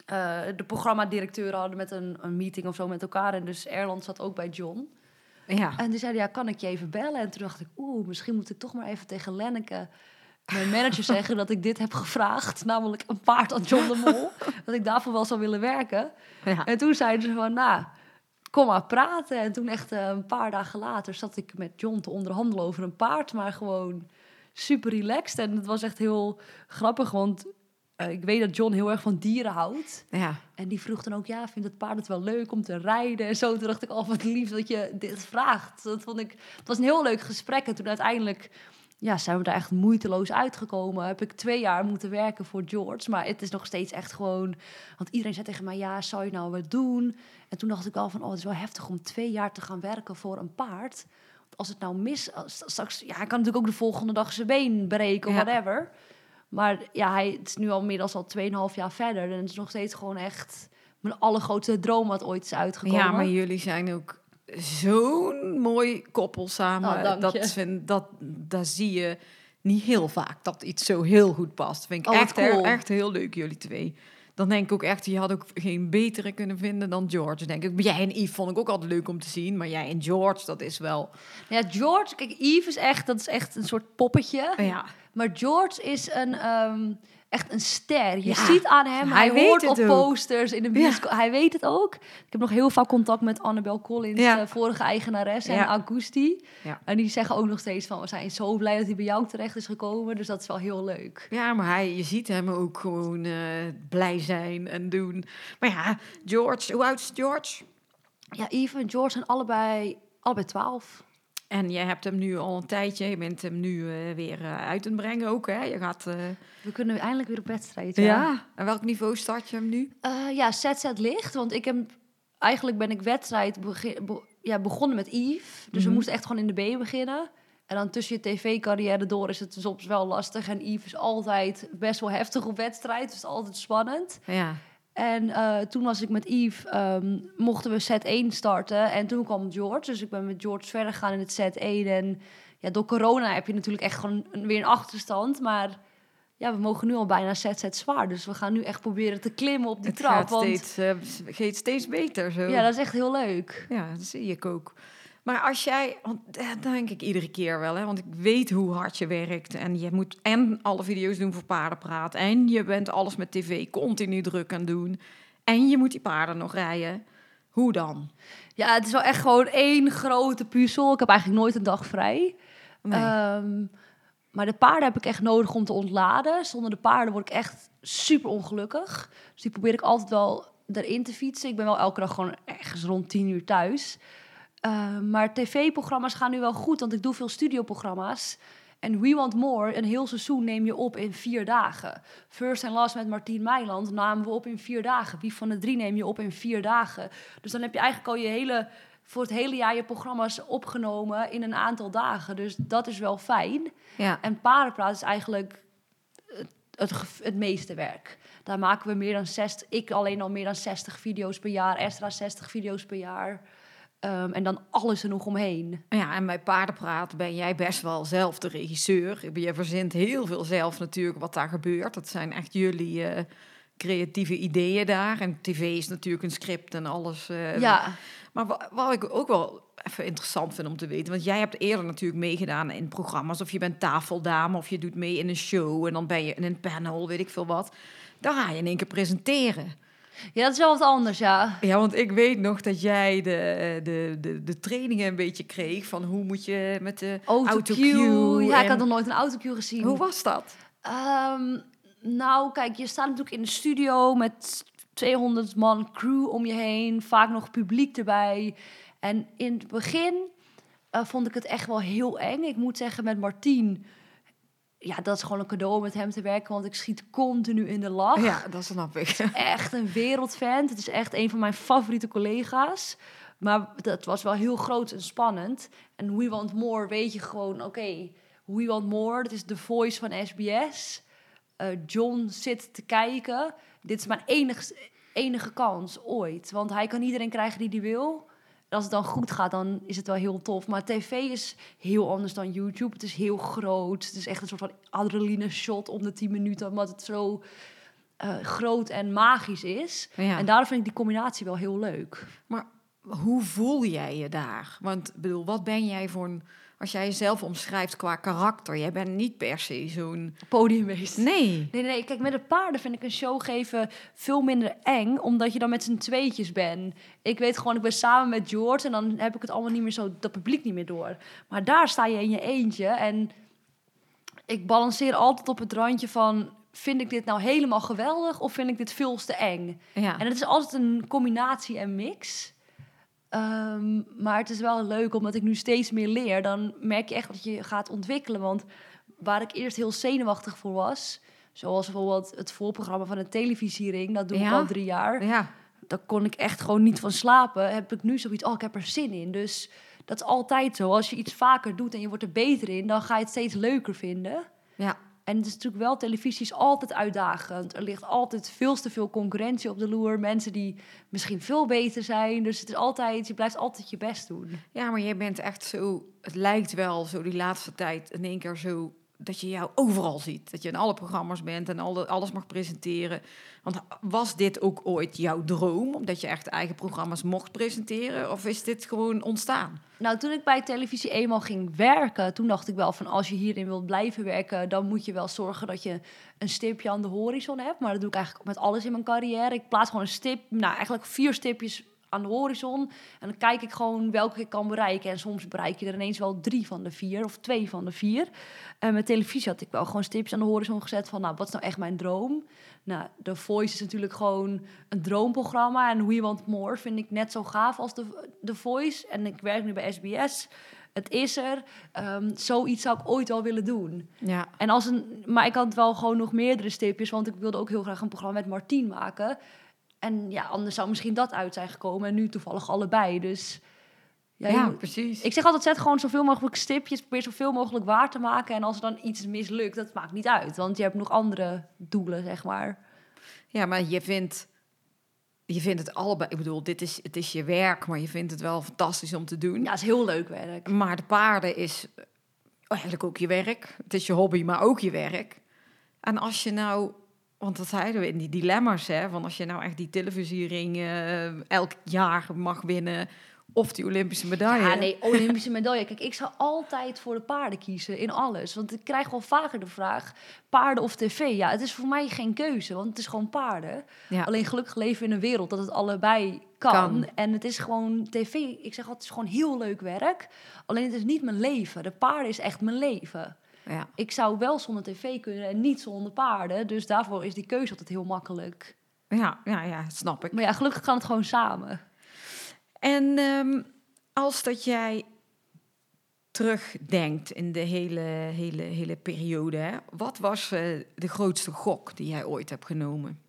eh, de programmadirecteuren hadden met een, een meeting of zo met elkaar. En dus Erland zat ook bij John. Ja. En die zeiden, ja, kan ik je even bellen? En toen dacht ik, oeh, misschien moet ik toch maar even tegen Lenneke, mijn manager, zeggen dat ik dit heb gevraagd. Namelijk een paard aan John de Mol. dat ik daarvoor wel zou willen werken. ja. En toen zeiden ze van, nou, kom maar praten. En toen echt eh, een paar dagen later zat ik met John te onderhandelen over een paard. Maar gewoon super relaxed. En het was echt heel grappig, want eh, ik weet dat John heel erg van dieren houdt. Ja. En die vroeg dan ook, ja, vindt het paard het wel leuk om te rijden? En zo, toen dacht ik, oh, wat lief dat je dit vraagt. Dat vond ik, het was een heel leuk gesprek. En toen uiteindelijk ja, zijn we daar echt moeiteloos uitgekomen. Heb ik twee jaar moeten werken voor George. Maar het is nog steeds echt gewoon... Want iedereen zei tegen mij, ja, zou je nou wat doen? En toen dacht ik wel van, oh, het is wel heftig om twee jaar te gaan werken voor een paard. Als het nou mis... Straks, ja, hij kan natuurlijk ook de volgende dag zijn been breken of Ja. whatever. Maar ja, hij het is nu al inmiddels al 2,5 jaar verder. En het is nog steeds gewoon echt mijn allergrootste droom wat ooit is uitgekomen. ja, maar jullie zijn ook zo'n mooi koppel samen. Oh, dat, vind, dat, dat zie je niet heel vaak, dat iets zo heel goed past. Vind ik Oh, echt, echt heel leuk, jullie twee. Dan denk ik ook echt, je had ook geen betere kunnen vinden dan George, denk ik. Jij en Yves vond ik ook altijd leuk om te zien. Maar jij en George, dat is wel... Ja, George, kijk, Yves is echt, dat is echt een soort poppetje. Ja, Maar George is een, ehm, echt een ster. Je Ja, ziet aan hem, hij hij, hoort op ook. posters in de bioscoop. Hij weet het ook. Ik heb nog heel vaak contact met Annabel Collins, Ja. de vorige eigenares, en. Augusti. Ja. En die zeggen ook nog steeds van, we zijn zo blij dat hij bij jou terecht is gekomen. Dus dat is wel heel leuk. ja maar hij, je ziet hem ook gewoon eh, blij zijn en doen. Maar ja, George, hoe oud is George? Ja, Yves en George zijn allebei, allebei 12. En jij hebt hem nu al een tijdje, je bent hem nu eh, weer eh, uit het brengen ook, hè? Je gaat... eh, We kunnen eindelijk weer op wedstrijd. ja. En welk niveau start je hem nu? Ja, ZZ licht. Want ik heb eigenlijk ben ik wedstrijd begin, be- ja, begonnen met Yves. Dus we Mhm. moesten echt gewoon in de B beginnen. En dan tussen je tv-carrière door is het soms wel lastig. En Yves is altijd best wel heftig op wedstrijd. Dus het is altijd spannend. Ja. En eh, toen was ik met Yves, ehm, mochten we set 1 starten. En toen kwam George. Dus ik ben met George verder gegaan in het set 1. En ja, door corona heb je natuurlijk echt gewoon weer een achterstand. Maar ja, we mogen nu al bijna set set zwaar. Dus we gaan nu echt proberen te klimmen op die Het trap. gaat want steeds, eh, gaat steeds beter zo. ja, dat is echt heel leuk. Ja, dat zie ik ook. Maar als jij, want eh, dat denk ik iedere keer wel, hè, want ik weet hoe hard je werkt. En je moet en alle video's doen voor paardenpraat. En je bent alles met tv continu druk aan doen. En je moet die paarden nog rijden. Hoe dan? Ja, het is wel echt gewoon één grote puzzel. Ik heb eigenlijk nooit een dag vrij. Nee. Ehm, maar de paarden heb ik echt nodig om te ontladen. Zonder de paarden word ik echt super ongelukkig. Dus die probeer ik altijd wel erin te fietsen. Ik ben wel elke dag gewoon ergens rond tien uur thuis. Ehm, maar tv-programma's gaan nu wel goed, want ik doe veel studioprogramma's. En We Want More, een heel seizoen neem je op in vier dagen. First and Last met Martien Meiland namen we op in vier dagen. Wie van de drie neem je op in vier dagen? Dus dan heb je eigenlijk al je hele, voor het hele jaar je programma's opgenomen in een aantal dagen. Dus dat is wel fijn. ja. En paardenpraat is eigenlijk het, het, het meeste werk. Daar maken we meer dan 60, ik alleen al meer dan 60 video's per jaar, Estra 60 video's per jaar. Ehm, en dan alles er nog omheen. Ja, en bij paardenpraat ben jij best wel zelf de regisseur. Je verzint heel veel zelf natuurlijk wat daar gebeurt. Dat zijn echt jullie eh, creatieve ideeën daar. En tv is natuurlijk een script en alles. eh, ja, Maar wa- wat ik ook wel even interessant vind om te weten... want jij hebt eerder natuurlijk meegedaan in programma's... of je bent tafeldame of je doet mee in een show... en dan ben je in een panel, weet ik veel wat. Dan ga je in één keer presenteren. Ja, dat is wel wat anders, ja. Ja, want ik weet nog dat jij de, de, de, de trainingen een beetje kreeg... van hoe moet je met de Autocue. autocue... Ja, ik had nog nooit een autocue gezien. Hoe was dat? Ehm, nou, kijk, je staat natuurlijk in de studio met 200 man crew om je heen, vaak nog publiek erbij. En in het begin eh, vond ik het echt wel heel eng. Ik moet zeggen, met Martien, ja, dat is gewoon een cadeau om met hem te werken, want ik schiet continu in de lach. Ja, dat snap ik. Echt een wereldfan. Het is echt een van mijn favoriete collega's. Maar dat was wel heel groot en spannend. En We Want More weet je gewoon, oké, We Want More, dat is de voice van SBS. Eh, John zit te kijken. Dit is mijn enige, enige kans ooit. Want hij kan iedereen krijgen die hij wil. Als het dan goed gaat, dan is het wel heel tof. Maar tv is heel anders dan YouTube. Het is heel groot. Het is echt een soort van adrenaline shot om de 10 minuten. Omdat het zo eh, groot en magisch is. Ja. En daarom vind ik die combinatie wel heel leuk. Maar hoe voel jij je daar? Want bedoel, wat ben jij voor een... Als jij jezelf omschrijft qua karakter, jij bent niet per se zo'n... Podiumbeest. Nee. Nee, nee, kijk, met de paarden vind ik een show geven veel minder eng, omdat je dan met z'n tweetjes bent. Ik weet gewoon, ik ben samen met George en dan heb ik het allemaal niet meer zo, dat publiek niet meer door. Maar daar sta je in je eentje en ik balanceer altijd op het randje van vind ik dit nou helemaal geweldig of vind ik dit veel te eng? Ja. En het is altijd een combinatie en mix. Ehm, maar het is wel leuk, omdat ik nu steeds meer leer. Dan merk je echt dat je gaat ontwikkelen. Want waar ik eerst heel zenuwachtig voor was... zoals bijvoorbeeld het voorprogramma van een televisiering... dat doe ik Ja? al drie jaar. ja. Daar kon ik echt gewoon niet van slapen. Heb ik nu zoiets, oh, ik heb er zin in. Dus dat is altijd zo. Als je iets vaker doet en je wordt er beter in... dan ga je het steeds leuker vinden. Ja. En het is natuurlijk wel, televisie is altijd uitdagend. Er ligt altijd veel te veel concurrentie op de loer. Mensen die misschien veel beter zijn. Dus het is altijd, je blijft altijd je best doen. Ja, maar jij bent echt zo... Het lijkt wel zo die laatste tijd in één keer zo... dat je jou overal ziet. Dat je in alle programma's bent en alle, alles mag presenteren. Want was dit ook ooit jouw droom? Omdat je echt eigen programma's mocht presenteren? Of is dit gewoon ontstaan? Nou, toen ik bij televisie eenmaal ging werken, toen dacht ik wel van als je hierin wilt blijven werken, dan moet je wel zorgen dat je een stipje aan de horizon hebt. Maar dat doe ik eigenlijk met alles in mijn carrière. Ik plaats gewoon een stip, nou eigenlijk vier stipjes aan de horizon. En dan kijk ik gewoon welke ik kan bereiken. En soms bereik je er ineens wel drie van de vier of twee van de vier. En met televisie had ik wel gewoon stipjes aan de horizon gezet van, nou, wat is nou echt mijn droom? Nou, The Voice is natuurlijk gewoon een droomprogramma. En We Want More vind ik net zo gaaf als The, The Voice. En ik werk nu bij SBS. Het is er. Ehm, zoiets zou ik ooit wel willen doen. Ja. En als een, maar ik had wel gewoon nog meerdere stipjes, want ik wilde ook heel graag een programma met Martien maken. En ja, anders zou misschien dat uit zijn gekomen. En nu toevallig allebei. Dus ja, Ja, je moet- precies. ik zeg altijd, zet gewoon zoveel mogelijk stipjes. Probeer zoveel mogelijk waar te maken. En als er dan iets mislukt, dat maakt niet uit. Want je hebt nog andere doelen, zeg maar. Ja, maar je vindt, je vindt het allebei... Ik bedoel, dit is, het is je werk, maar je vindt het wel fantastisch om te doen. Ja, het is heel leuk werk. Maar de paarden is eigenlijk ook je werk. Het is je hobby, maar ook je werk. En als je nou... Want dat zeiden we in die dilemma's, hè. Van als je nou echt die televisiering eh, elk jaar mag winnen... of die Olympische medaille. Ja, nee, Olympische medaille. Kijk, ik zou altijd voor de paarden kiezen in alles. Want ik krijg wel vaker de vraag, paarden of tv? Ja, het is voor mij geen keuze, want het is gewoon paarden. Ja. Alleen gelukkig leven we in een wereld dat het allebei kan. Kan. En het is gewoon tv. Ik zeg altijd, het is gewoon heel leuk werk. Alleen het is niet mijn leven. De paarden is echt mijn leven. Ja. Ik zou wel zonder tv kunnen en niet zonder paarden. Dus daarvoor is die keuze altijd heel makkelijk. Ja, ja, ja, snap ik. Maar ja, gelukkig kan het gewoon samen. En ehm, als dat jij terugdenkt in de hele, hele, hele periode, hè, wat was eh, de grootste gok die jij ooit hebt genomen?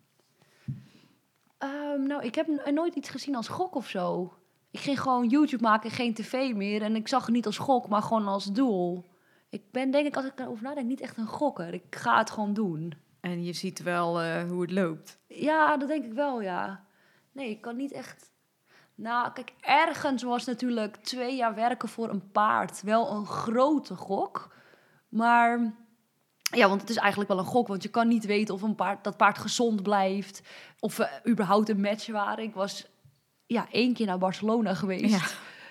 Ehm, nou, ik heb nooit iets gezien als gok of zo. Ik ging gewoon YouTube maken, geen tv meer. En ik zag het niet als gok, maar gewoon als doel. Ik ben denk ik, als ik daarover nadenk, niet echt een gokker. Ik ga het gewoon doen. En je ziet wel eh, hoe het loopt. Ja, dat denk ik wel, ja. Nee, ik kan niet echt... Nou, kijk, ergens was natuurlijk twee jaar werken voor een paard wel een grote gok. Maar ja, want het is eigenlijk wel een gok. Want je kan niet weten of een paard, dat paard gezond blijft. Of we überhaupt een match waren. Ik was ja, één keer naar Barcelona geweest. Ja.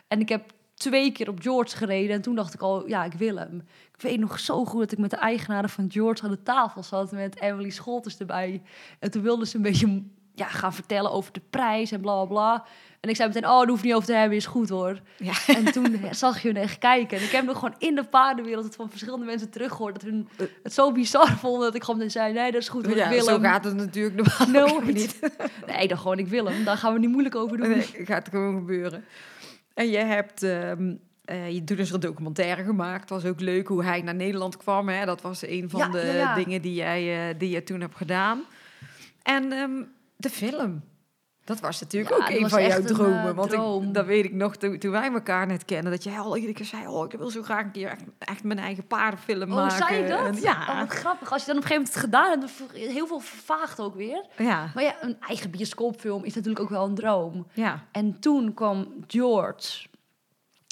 En ik heb twee keer op George gereden. En toen dacht ik al, ja, ik wil hem. Ik weet nog zo goed dat ik met de eigenaren van George aan de tafel zat. Met Emily Scholters erbij. En toen wilden ze een beetje ja, gaan vertellen over de prijs en bla bla bla. En ik zei meteen, oh, daar hoef niet over te hebben, is goed hoor. Ja. En toen zag je hun echt kijken. En ik heb nog gewoon in de paardenwereld het van verschillende mensen teruggehoord. Dat hun het zo bizar vonden dat ik gewoon zei, nee, dat is goed hoor, Ja, ik wil zo hem. gaat het natuurlijk normaal niet. Nee, dacht gewoon, ik wil hem. Daar gaan we niet moeilijk over doen. Nee, gaat gewoon gebeuren. En je hebt, eh, je toen is er een documentaire gemaakt. Het was ook leuk hoe hij naar Nederland kwam. Hè? Dat was een van Ja, de ja, ja. dingen die jij, eh, die je toen hebt gedaan. En ehm, de film. Dat was natuurlijk Ja, ook een van jouw een, dromen. eh, want droom. Ik, dat weet ik nog, toen, toen wij elkaar net kennen. Dat jij al iedere keer zei, oh, ik wil zo graag een keer echt, echt mijn eigen paardenfilm Oh, maken. zei je dat? En Oh, ja, wat grappig. Als je dan op een gegeven moment het gedaan hebt, heel veel vervaagt ook weer. ja, Maar ja, een eigen bioscoopfilm is natuurlijk ook wel een droom. ja. En toen kwam George.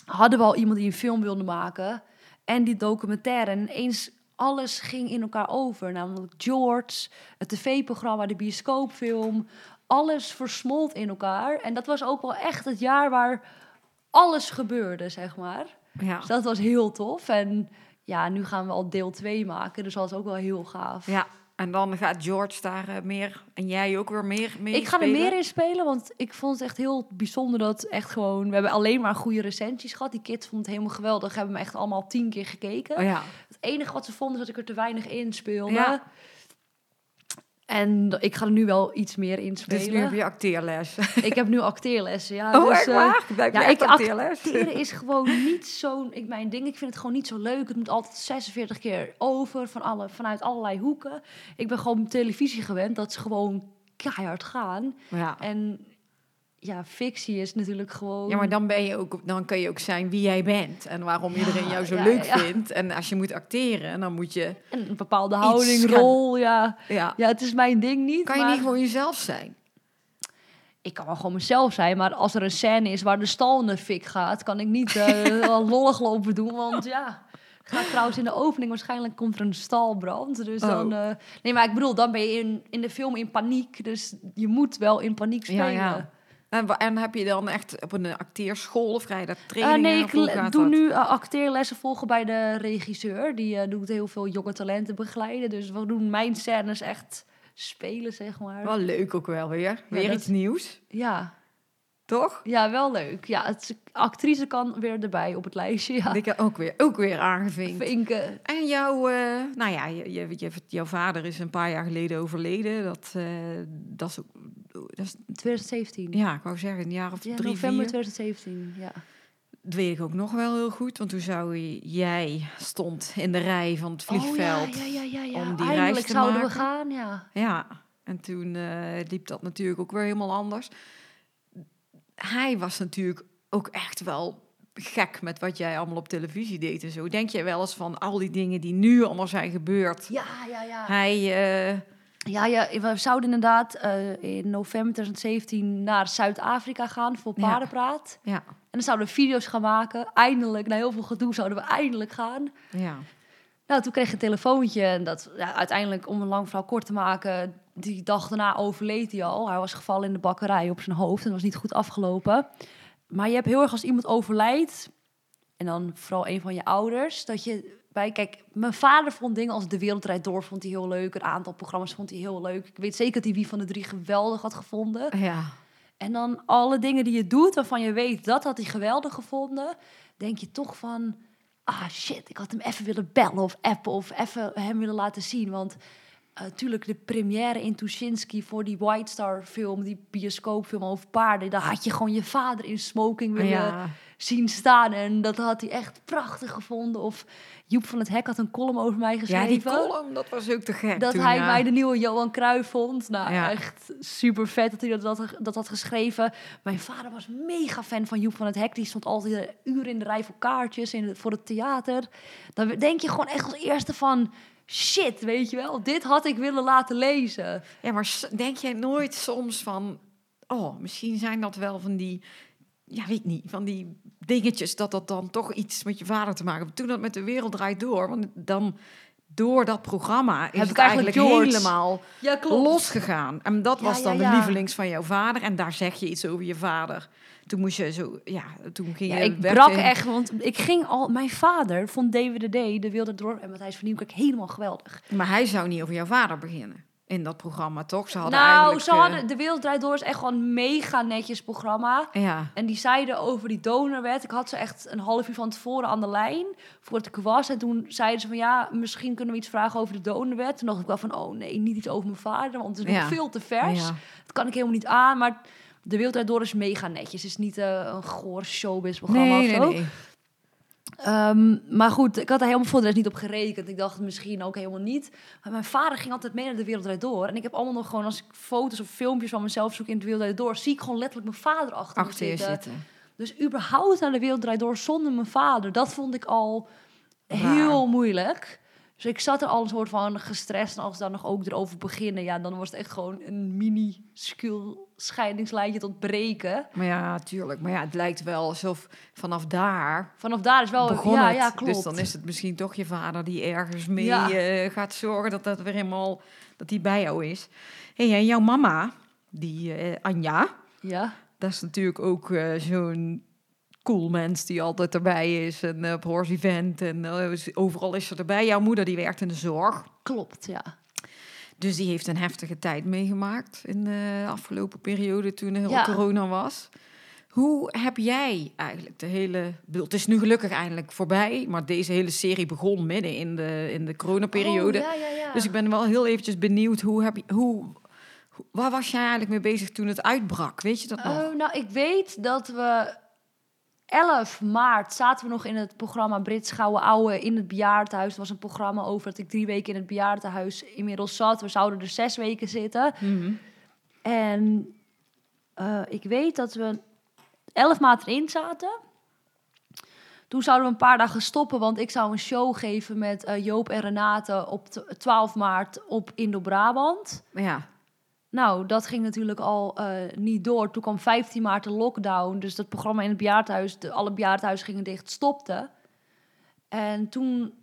Hadden we al iemand die een film wilde maken. En die documentaire. En ineens alles ging in elkaar over. Namelijk George, het tv-programma, de bioscoopfilm. Alles versmolt in elkaar. En dat was ook wel echt het jaar waar alles gebeurde, zeg maar. ja. Dus dat was heel tof. En ja, nu gaan we al deel 2 maken. Dus dat is ook wel heel gaaf. Ja, en dan gaat George daar eh, meer en jij ook weer meer mee Ik ga er meer in spelen, want ik vond het echt heel bijzonder dat echt gewoon... We hebben alleen maar goede recensies gehad. Die kids vonden het helemaal geweldig. Hebben me echt allemaal tien keer gekeken. Oh ja, Het enige wat ze vonden is dat ik er te weinig in speelde. Ja. En ik ga er nu wel iets meer in Dus spelen. nu heb je acteerles. Ik heb nu acteerlessen, ja. Oh, dus, echt eh, waar? Ja, ik acteerles? acteren is gewoon niet zo'n ik mijn ding. Ik vind het gewoon niet zo leuk. Het moet altijd 46 keer over van alle, vanuit allerlei hoeken. Ik ben gewoon televisie gewend dat ze gewoon keihard gaan. Ja. En ja, fictie is natuurlijk gewoon. Ja, maar dan, ben je ook, dan kun je ook zijn wie jij bent en waarom Ja, iedereen jou zo ja, leuk ja. vindt. En als je moet acteren, dan moet je... een bepaalde houding, gaan- rol. Ja. Ja, ja, het is mijn ding niet. kan je niet gewoon jezelf zijn? Ik kan wel gewoon mezelf zijn, maar als er een scène is waar de stal in de fik gaat, kan ik niet wel lollig lopen doen. Want ja, gaat trouwens in de opening waarschijnlijk komt er een stalbrand. Dus Oh. dan. eh, nee, maar ik bedoel, dan ben je in, in de film in paniek. Dus je moet wel in paniek Ja, spelen. En, heb je dan echt op een acteerschool of ga je daar Eh, trainingen? nee, of ik doe dat? nu eh, acteerlessen volgen bij de regisseur. Die eh, doet heel veel jonge talenten begeleiden. Dus we doen mijn scènes echt spelen, zeg maar. Wel leuk ook wel weer. Weer iets nieuws, Ja. toch? ja, wel leuk. Ja, het, actrice kan weer erbij op het lijstje. Ja. Ik heb ook weer, ook weer aangevinkt. Vinken. En jouw, eh, nou ja, je, je, je- jouw vader is een paar jaar geleden overleden. Dat, dat is ook, dat is, 2017. ja, ik wou zeggen, een jaar of Ja, drie, november vier. 2017, ja. Dat weet ik ook nog wel heel goed, want toen zou jij stond in de rij van het vliegveld. Oh, ja, ja, ja, ja, ja. om die Eindelijk reis te zouden we gaan, ja. Ja, en toen eh, liep dat natuurlijk ook weer helemaal anders. Hij was natuurlijk ook echt wel gek met wat jij allemaal op televisie deed en zo. Denk jij wel eens van al die dingen die nu allemaal zijn gebeurd? Ja, ja, ja. Hij, eh, Ja, ja, we zouden inderdaad eh, in november 2017 naar Zuid-Afrika gaan voor paardenpraat. ja, En dan zouden we video's gaan maken. Eindelijk, na heel veel gedoe, zouden we eindelijk gaan. ja. Nou, toen kreeg ik een telefoontje. En dat ja, uiteindelijk, om een lang verhaal kort te maken, die dag daarna overleed hij al. Hij was gevallen in de bakkerij op zijn hoofd en was niet goed afgelopen. Maar je hebt heel erg als iemand overlijdt, en dan vooral een van je ouders, dat je bij, kijk, mijn vader vond dingen als De Wereld Draait Door, vond hij heel leuk. Een aantal programma's vond hij heel leuk. Ik weet zeker dat hij Wie van de Drie geweldig had gevonden. ja. En dan alle dingen die je doet, waarvan je weet dat had hij geweldig gevonden, denk je toch van, ah shit, ik had hem even willen bellen of appen of even hem willen laten zien. Want natuurlijk de première in Tuschinski voor die White Star film, die bioscoopfilm over paarden, daar had je gewoon je vader in smoking willen ja. zien staan. En dat had hij echt prachtig gevonden. Of Joep van het Hek had een column over mij geschreven. Ja, die column, dat was ook te gek Dat toen, hij ja. mij de nieuwe Johan Cruijff vond. Nou, Ja. echt super vet dat hij dat, dat, dat had geschreven. Mijn vader was mega fan van Joep van het Hek. Die stond altijd uren in de rij voor kaartjes in voor het theater. Dan denk je gewoon echt als eerste van... Shit, weet je wel, dit had ik willen laten lezen. Ja, maar denk jij nooit soms van... Oh, misschien zijn dat wel van die... Ja, weet niet. Van die dingetjes dat dat dan toch iets met je vader te maken heeft. Toen dat met de wereld draait door. Want dan door dat programma is Heb het eigenlijk George. helemaal Ja, losgegaan. En dat Ja, was dan ja. de lievelings van jouw vader. En daar zeg je iets over je vader. Toen moest je zo... Ja, toen ging Ja, je... ik brak echt, want ik ging al... Mijn vader vond DWDD, De Wilde Door en Matthijs van Nieuwkerk helemaal geweldig. Maar hij zou niet over jouw vader beginnen. In dat programma, toch? Ze hadden nou, ze eh, hadden, De Wereld Draait Door is echt gewoon een mega netjes programma. Ja, En die zeiden over die donorwet. Ik had ze echt een half uur van tevoren aan de lijn voordat ik er was. En toen zeiden ze van ja, misschien kunnen we iets vragen over de donorwet. Toen dacht ik wel van oh nee, niet iets over mijn vader, want het is Ja. nog veel te vers. ja. Dat kan ik helemaal niet aan. Maar de wereld Draait door is mega netjes. Het is niet eh, een goor showbiz programma Nee, of nee, zo. nee. Ehm, maar goed, ik had er helemaal voor de rest niet op gerekend. Ik dacht misschien ook helemaal niet. Maar mijn vader ging altijd mee naar de wereld door. En ik heb allemaal nog gewoon, als ik foto's of filmpjes van mezelf zoek in de wereld door, zie ik gewoon letterlijk mijn vader achter, Achter zitten. zitten. Dus überhaupt naar de wereld door zonder mijn vader, dat vond ik al Raar. heel moeilijk. Dus ik zat er al een soort van gestrest. En als we dan nog ook erover beginnen, ja, dan was het echt gewoon een mini scheidingslijntje tot breken. Maar ja, tuurlijk. Maar ja, het lijkt wel alsof vanaf daar Vanaf daar is wel, begon ja, ja, klopt. Dus dan is het misschien toch je vader die ergens mee Ja. eh, gaat zorgen dat dat weer helemaal dat die bij jou is. Hey, en jouw mama, die eh, Anja, Ja, dat is natuurlijk ook eh, zo'n cool mens die altijd erbij is en eh, op Horse Event en eh, overal is ze erbij. Jouw moeder die werkt in de zorg. klopt, ja. Dus die heeft een heftige tijd meegemaakt in de afgelopen periode toen er Ja. corona was. Hoe heb jij eigenlijk de hele... Het is nu gelukkig eindelijk voorbij, maar deze hele serie begon midden in de, in de coronaperiode. Oh, ja, ja, ja. Dus ik ben wel heel eventjes benieuwd, hoe heb je... Hoe, hoe- waar was jij eigenlijk mee bezig toen het uitbrak? Weet je dat nog? Oh, nou, ik weet dat we 11 maart zaten we nog in het programma Brits Gouden Ouwe in het bejaardenhuis. Het was een programma over dat ik drie weken in het bejaardenhuis inmiddels zat. We zouden er zes weken zitten. Mhm. En eh, ik weet dat we 11 maart erin zaten. Toen zouden we een paar dagen stoppen, want ik zou een show geven met eh, Joop en Renate op t- 12 maart op Indo-Brabant. Ja, Nou, dat ging natuurlijk al eh, niet door. Toen kwam 15 maart de lockdown. Dus dat programma in het bejaardhuis, de, alle bejaardhuizen gingen dicht, stopte. En toen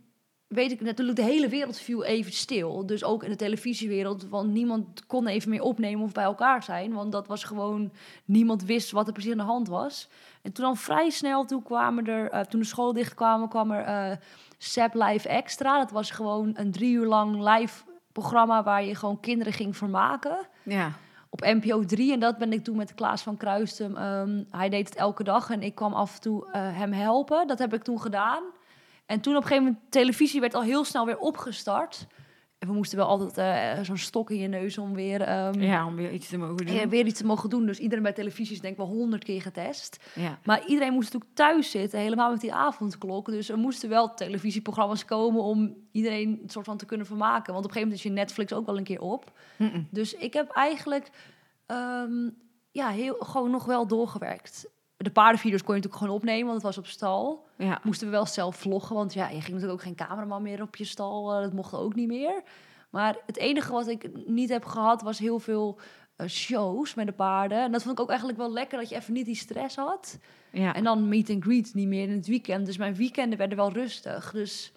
weet ik natuurlijk, de hele wereld viel even stil. Dus ook in de televisiewereld, want niemand kon even meer opnemen of bij elkaar zijn. Want dat was gewoon, niemand wist wat er precies aan de hand was. En toen al vrij snel, toen kwamen er, eh, toen de scholen dichtkwamen, kwam er eh Sap Live Extra. Dat was gewoon een drie uur lang live programma waar je gewoon kinderen ging vermaken ja. op NPO 3. En dat ben ik toen met Klaas van Kruistum. ehm, hij deed het elke dag en ik kwam af en toe eh, hem helpen. Dat heb ik toen gedaan. En toen op een gegeven moment, televisie werd al heel snel weer opgestart. En we moesten wel altijd eh, zo'n stok in je neus om weer, ehm, ja, om weer iets te mogen doen. eh, weer iets te mogen doen. Dus iedereen bij televisie is denk ik wel honderd keer getest. Ja. Maar iedereen moest natuurlijk thuis zitten, helemaal met die avondklok. Dus er moesten wel televisieprogramma's komen om iedereen een soort van te kunnen vermaken. Want op een gegeven moment is je Netflix ook wel een keer op. Dus ik heb eigenlijk ehm, ja, heel, gewoon nog wel doorgewerkt. De paardenvideo's kon je natuurlijk gewoon opnemen, want het was op stal. Ja. Moesten we wel zelf vloggen, want ja, je ging natuurlijk ook geen cameraman meer op je stal. eh, dat mocht ook niet meer. Maar het enige wat ik niet heb gehad, was heel veel eh, shows met de paarden. En dat vond ik ook eigenlijk wel lekker, dat je even niet die stress had. ja. En dan meet and greet niet meer in het weekend. Dus mijn weekenden werden wel rustig. Dus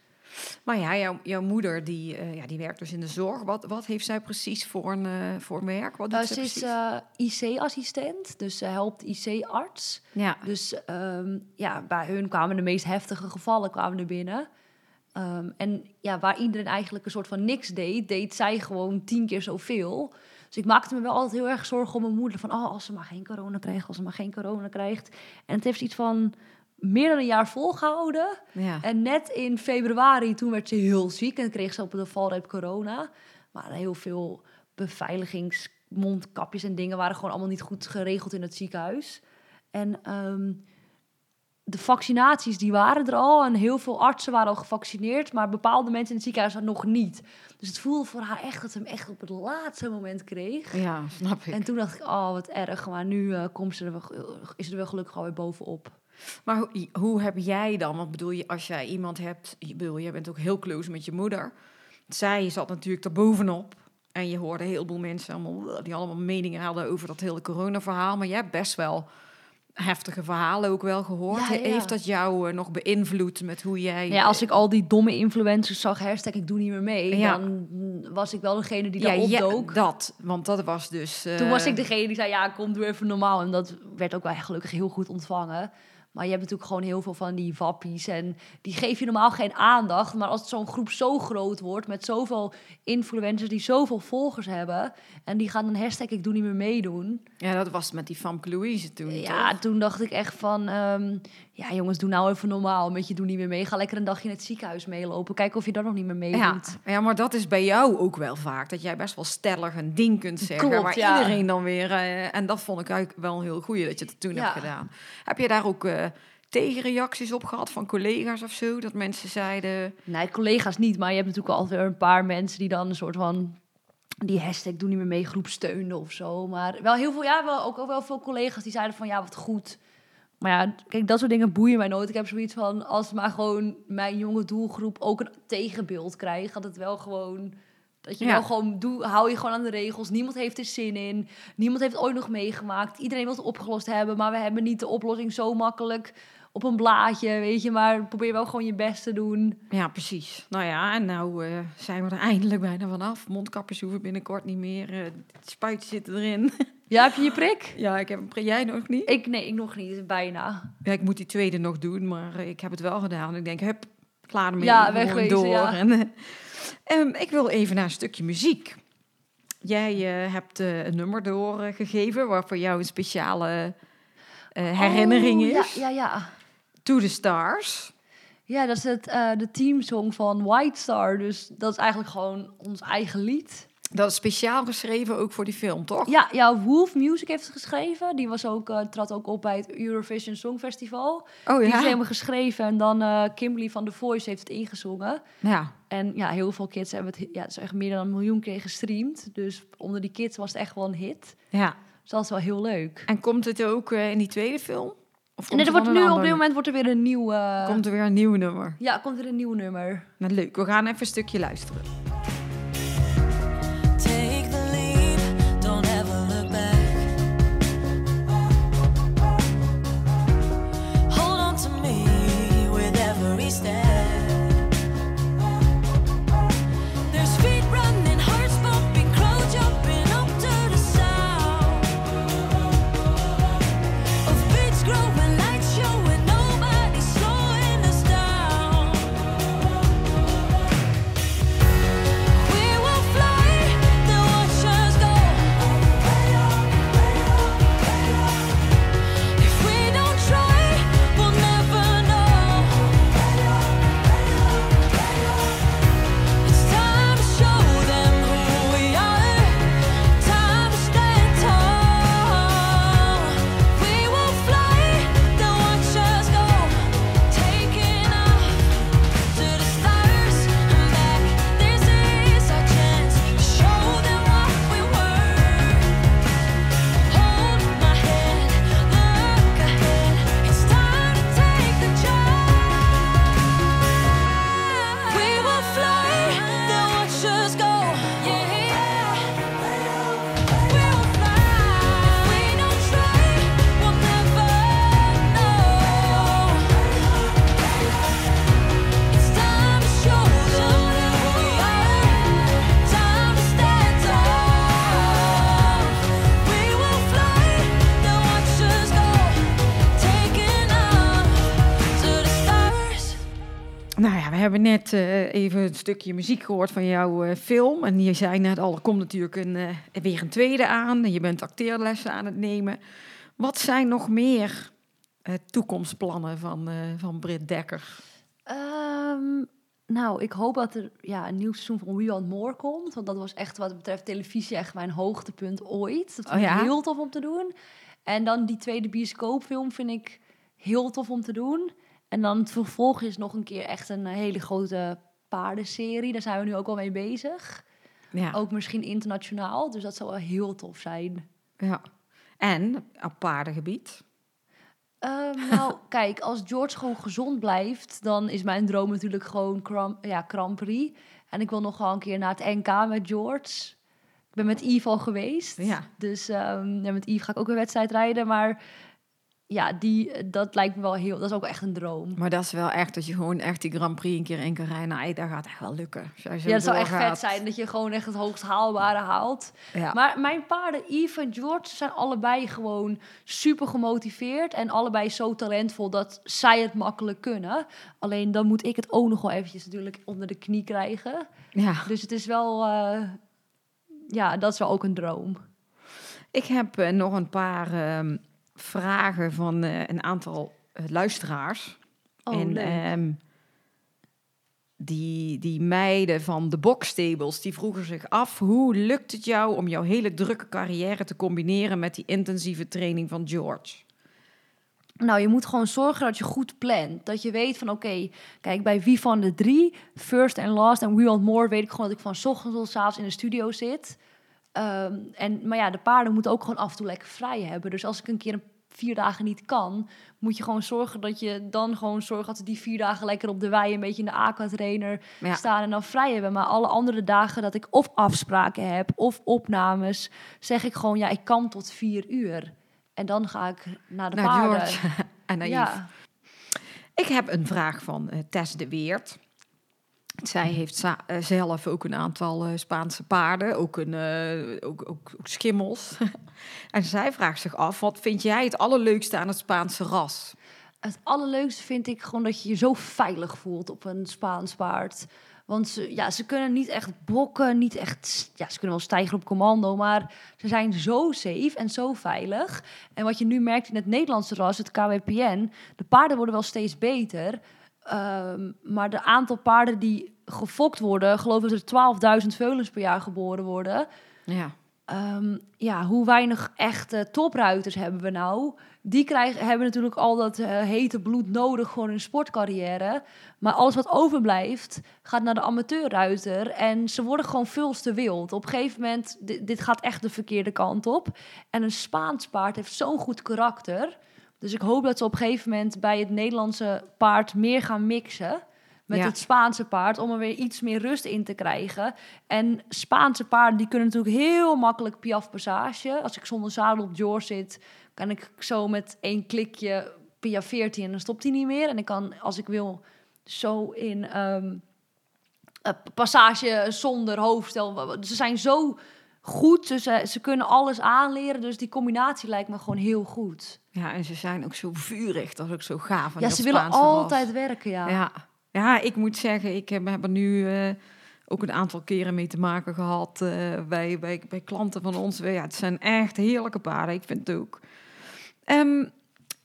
Maar ja, jouw, jouw moeder die, eh, ja, die werkt dus in de zorg. Wat, wat heeft zij precies voor een, eh, voor werk? Wat doet eh, ze is precies? eh, IC-assistent, dus ze helpt IC-arts. ja. Dus ehm, ja, bij hun kwamen de meest heftige gevallen kwamen er binnen. Ehm, en ja, waar iedereen eigenlijk een soort van niks deed, deed zij gewoon tien keer zoveel. Dus ik maakte me wel altijd heel erg zorgen om mijn moeder. Van, oh, als ze maar geen corona krijgt, als ze maar geen corona krijgt. En het heeft iets van meer dan een jaar volgehouden. ja. En net in februari, toen werd ze heel ziek en kreeg ze op de valreep corona. Maar heel veel beveiligingsmondkapjes en dingen waren gewoon allemaal niet goed geregeld in het ziekenhuis. En ehm, de vaccinaties, die waren er al. En heel veel artsen waren al gevaccineerd. Maar bepaalde mensen in het ziekenhuis nog niet. Dus het voelde voor haar echt dat ze hem echt op het laatste moment kreeg. ja, snap ik. En toen dacht ik, oh wat erg. Maar nu eh, komt ze er wel, is ze er wel gelukkig alweer bovenop. Maar hoe, hoe heb jij dan, want bedoel je, als jij iemand hebt, je bedoel, jij bent ook heel close met je moeder. Zij zat natuurlijk er bovenop. En je hoorde een heleboel mensen allemaal, die allemaal meningen hadden over dat hele corona-verhaal. Maar jij hebt best wel heftige verhalen ook wel gehoord. Ja, ja. Heeft dat jou eh, nog beïnvloed met hoe jij... Ja, als ik al die domme influencers zag, hashtag ik doe niet meer mee, Ja. dan was ik wel degene die ja, daar ja, opdook. dat, want dat was dus... eh, Toen was ik degene die zei, ja, kom, doe even normaal. En dat werd ook wel gelukkig heel goed ontvangen. Maar je hebt natuurlijk gewoon heel veel van die wappies. En die geef je normaal geen aandacht. Maar als zo'n groep zo groot wordt, met zoveel influencers die zoveel volgers hebben. En die gaan dan hashtag ik doe niet meer meedoen. Ja, dat was met die Famke Louise toen, Ja, toch? toen dacht ik echt van, ehm, ja jongens, doe nou even normaal. Met je doe niet meer mee. Ga lekker een dagje in het ziekenhuis meelopen. Kijken of je daar nog niet meer meedoet. Ja, ja, maar dat is bij jou ook wel vaak. Dat jij best wel stellig een ding kunt zeggen. Klopt, waar ja. iedereen dan weer... eh, en dat vond ik eigenlijk wel een heel goeie dat je het toen Ja. hebt gedaan. Heb je daar ook eh, tegenreacties op gehad van collega's of zo? Dat mensen zeiden... Nee, collega's niet, maar je hebt natuurlijk altijd weer een paar mensen die dan een soort van die hashtag doe niet meer mee groep steunden of zo. Maar wel heel veel, ja, wel, ook, ook wel veel collega's die zeiden van ja, wat goed. Maar ja, kijk, dat soort dingen boeien mij nooit. Ik heb zoiets van, als maar gewoon mijn jonge doelgroep ook een tegenbeeld krijgt, gaat het wel gewoon... Dat je Ja. wel gewoon, doe, hou je gewoon aan de regels. Niemand heeft er zin in. Niemand heeft het ooit nog meegemaakt. Iedereen wil het opgelost hebben, maar we hebben niet de oplossing zo makkelijk op een blaadje, weet je. Maar probeer wel gewoon je best te doen. Ja, precies. Nou ja, en nou eh, zijn we er eindelijk bijna vanaf. Mondkapjes hoeven binnenkort niet meer. eh spuitjes zitten erin. Ja, heb je je prik? ja, ik heb een prik. Jij nog niet? Ik, nee, ik nog niet, bijna. Ja, ik moet die tweede nog doen, maar ik heb het wel gedaan. Ik denk, hup, klaar ermee. Ja, wegwezen, door. ja. En, eh, ehm, ik wil even naar een stukje muziek. Jij eh, hebt eh, een nummer doorgegeven waar voor jou een speciale... eh, herinnering Oh, is. Ja, ja, ja. To the Stars. Ja, dat is het, de teamsong van White Star. Dus dat is eigenlijk gewoon ons eigen lied. Dat is speciaal geschreven ook voor die film, toch? Ja, ja Wolf Music heeft het geschreven. Die was ook, eh, trad ook op bij het Eurovision Songfestival. Oh Die is ja. helemaal geschreven. En dan eh, Kimberly van The Voice heeft het ingezongen. Ja. En ja, heel veel kids hebben het... Ja, het is echt meer dan een miljoen keer gestreamd. Dus onder die kids was het echt wel een hit. ja. Dus dat is wel heel leuk. En komt het ook eh, in die tweede film? Of En er wordt nu op dit moment wordt er weer een nieuw... Komt er weer een nieuw nummer? Ja, komt er een nieuw nummer. Nou, leuk. We gaan even een stukje luisteren. Net eh, even een stukje muziek gehoord van jouw eh, film. En je zei net al, er komt natuurlijk een, eh, weer een tweede aan. En je bent acteerlessen aan het nemen. Wat zijn nog meer toekomstplannen van, van Britt Dekker? Ehm, nou, ik hoop dat er ja, een nieuw seizoen van We Want More komt. Want dat was echt wat betreft televisie echt mijn hoogtepunt ooit. Dat Oh vond ik ja? heel tof om te doen. En dan die tweede bioscoopfilm vind ik heel tof om te doen. En dan het vervolg is nog een keer echt een hele grote paardenserie. Daar zijn we nu ook al mee bezig. Ja. Ook misschien internationaal. Dus dat zou wel heel tof zijn. ja. En op paardengebied. Ehm, nou, kijk, als George gewoon gezond blijft, dan is mijn droom natuurlijk gewoon Grand, ja, Grand Prix. En ik wil nog wel een keer naar het NK met George. Ik ben met Yves al geweest. Ja. Dus ehm, ja, met Yves ga ik ook een wedstrijd rijden. Maar ja, die, dat lijkt me wel heel... Dat is ook echt een droom. Maar dat is wel echt dat je gewoon echt die Grand Prix een keer in kan rijden. Nou, dat gaat echt wel lukken. Ja, dat zou echt vet zijn dat je gewoon echt het hoogst haalbare haalt. Ja. Maar mijn paarden, Yves en George, zijn allebei gewoon super gemotiveerd. En allebei zo talentvol dat zij het makkelijk kunnen. Alleen dan moet ik het ook nog wel eventjes natuurlijk onder de knie krijgen. ja. Dus het is wel... eh, ja, dat is wel ook een droom. Ik heb eh, nog een paar ehm, vragen van eh, een aantal eh, luisteraars. Oh, en ehm, die, die meiden van de boxstables, die vroegen zich af... hoe lukt het jou om jouw hele drukke carrière te combineren... met die intensieve training van George? Nou, je moet gewoon zorgen dat je goed plant. Dat je weet van, oké, kijk, bij wie van de drie, first en last en we want more, weet ik gewoon dat ik van ochtends tot 's avonds in de studio zit. Ehm, en, maar ja, de paarden moeten ook gewoon af en toe lekker vrij hebben. Dus als ik een keer een vier dagen niet kan, moet je gewoon zorgen dat je dan gewoon zorgt dat ze die vier dagen lekker op de wei een beetje in de aqua-trainer Ja. staan en dan vrij hebben. Maar alle andere dagen dat ik of afspraken heb of opnames, zeg ik gewoon, ja, ik kan tot vier uur. En dan ga ik naar de Naar paarden. George en naar. Ja. Ik heb een vraag van eh, Tess de Weert. Zij heeft eh, zelf ook een aantal eh, Spaanse paarden, ook, een, eh, ook, ook, ook schimmels. en zij vraagt zich af, wat vind jij het allerleukste aan het Spaanse ras? Het allerleukste vind ik gewoon dat je je zo veilig voelt op een Spaans paard. Want ze, ja, ze kunnen niet echt bokken, niet echt... Ja, ze kunnen wel stijgen op commando, maar ze zijn zo safe en zo veilig. En wat je nu merkt in het Nederlandse ras, het KWPN... de paarden worden wel steeds beter... Ehm, maar de aantal paarden die gefokt worden, geloof ik dat er 12.000 veulens per jaar geboren worden. Ja. Ehm, ja, hoe weinig echte topruiters hebben we nou? Die krijgen, hebben natuurlijk al dat eh, hete bloed nodig voor hun sportcarrière. Maar alles wat overblijft, gaat naar de amateurruiter. En ze worden gewoon veel te wild. Op een gegeven moment, di- dit gaat echt de verkeerde kant op. En een Spaans paard heeft zo'n goed karakter. Dus ik hoop dat ze op een gegeven moment bij het Nederlandse paard meer gaan mixen met Ja. het Spaanse paard om er weer iets meer rust in te krijgen. En Spaanse paarden die kunnen natuurlijk heel makkelijk piaf passage. Als ik zonder zadel op George zit, kan ik zo met één klikje piaf 14 en dan stopt hij niet meer. En ik kan als ik wil zo in ehm, eh, passage zonder hoofdstel. Ze zijn zo goed, dus ze, ze kunnen alles aanleren. Dus die combinatie lijkt me gewoon heel goed. ja, en ze zijn ook zo vurig. Dat is ook zo gaaf. Ja, ze willen Spaanse altijd werken, ja. Ja. ja, ik moet zeggen, ik heb, heb er nu eh, ook een aantal keren mee te maken gehad eh, bij, bij, bij klanten van ons. Ja, het zijn echt heerlijke paarden, ik vind het ook. Ehm,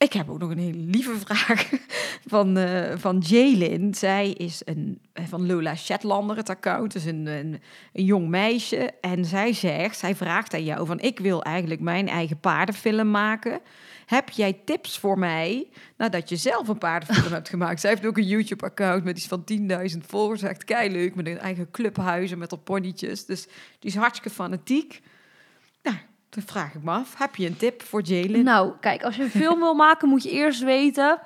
ik heb ook nog een hele lieve vraag van, eh van Jaylin. Zij is een, eh, van Lola Shetlander, het account, dus een, een, een jong meisje. En zij zegt, zij vraagt aan jou van, ik wil eigenlijk mijn eigen paardenfilm maken. Heb jij tips voor mij nadat je zelf een paardenfilm hebt gemaakt? Zij heeft ook een YouTube-account met iets van 10.000 volgers. Echt leuk met een eigen clubhuizen met haar ponytjes. Dus die is hartstikke fanatiek. Dan vraag ik me af, heb je een tip voor Jaylin? Nou, kijk, als je een film wil maken, moet je eerst weten...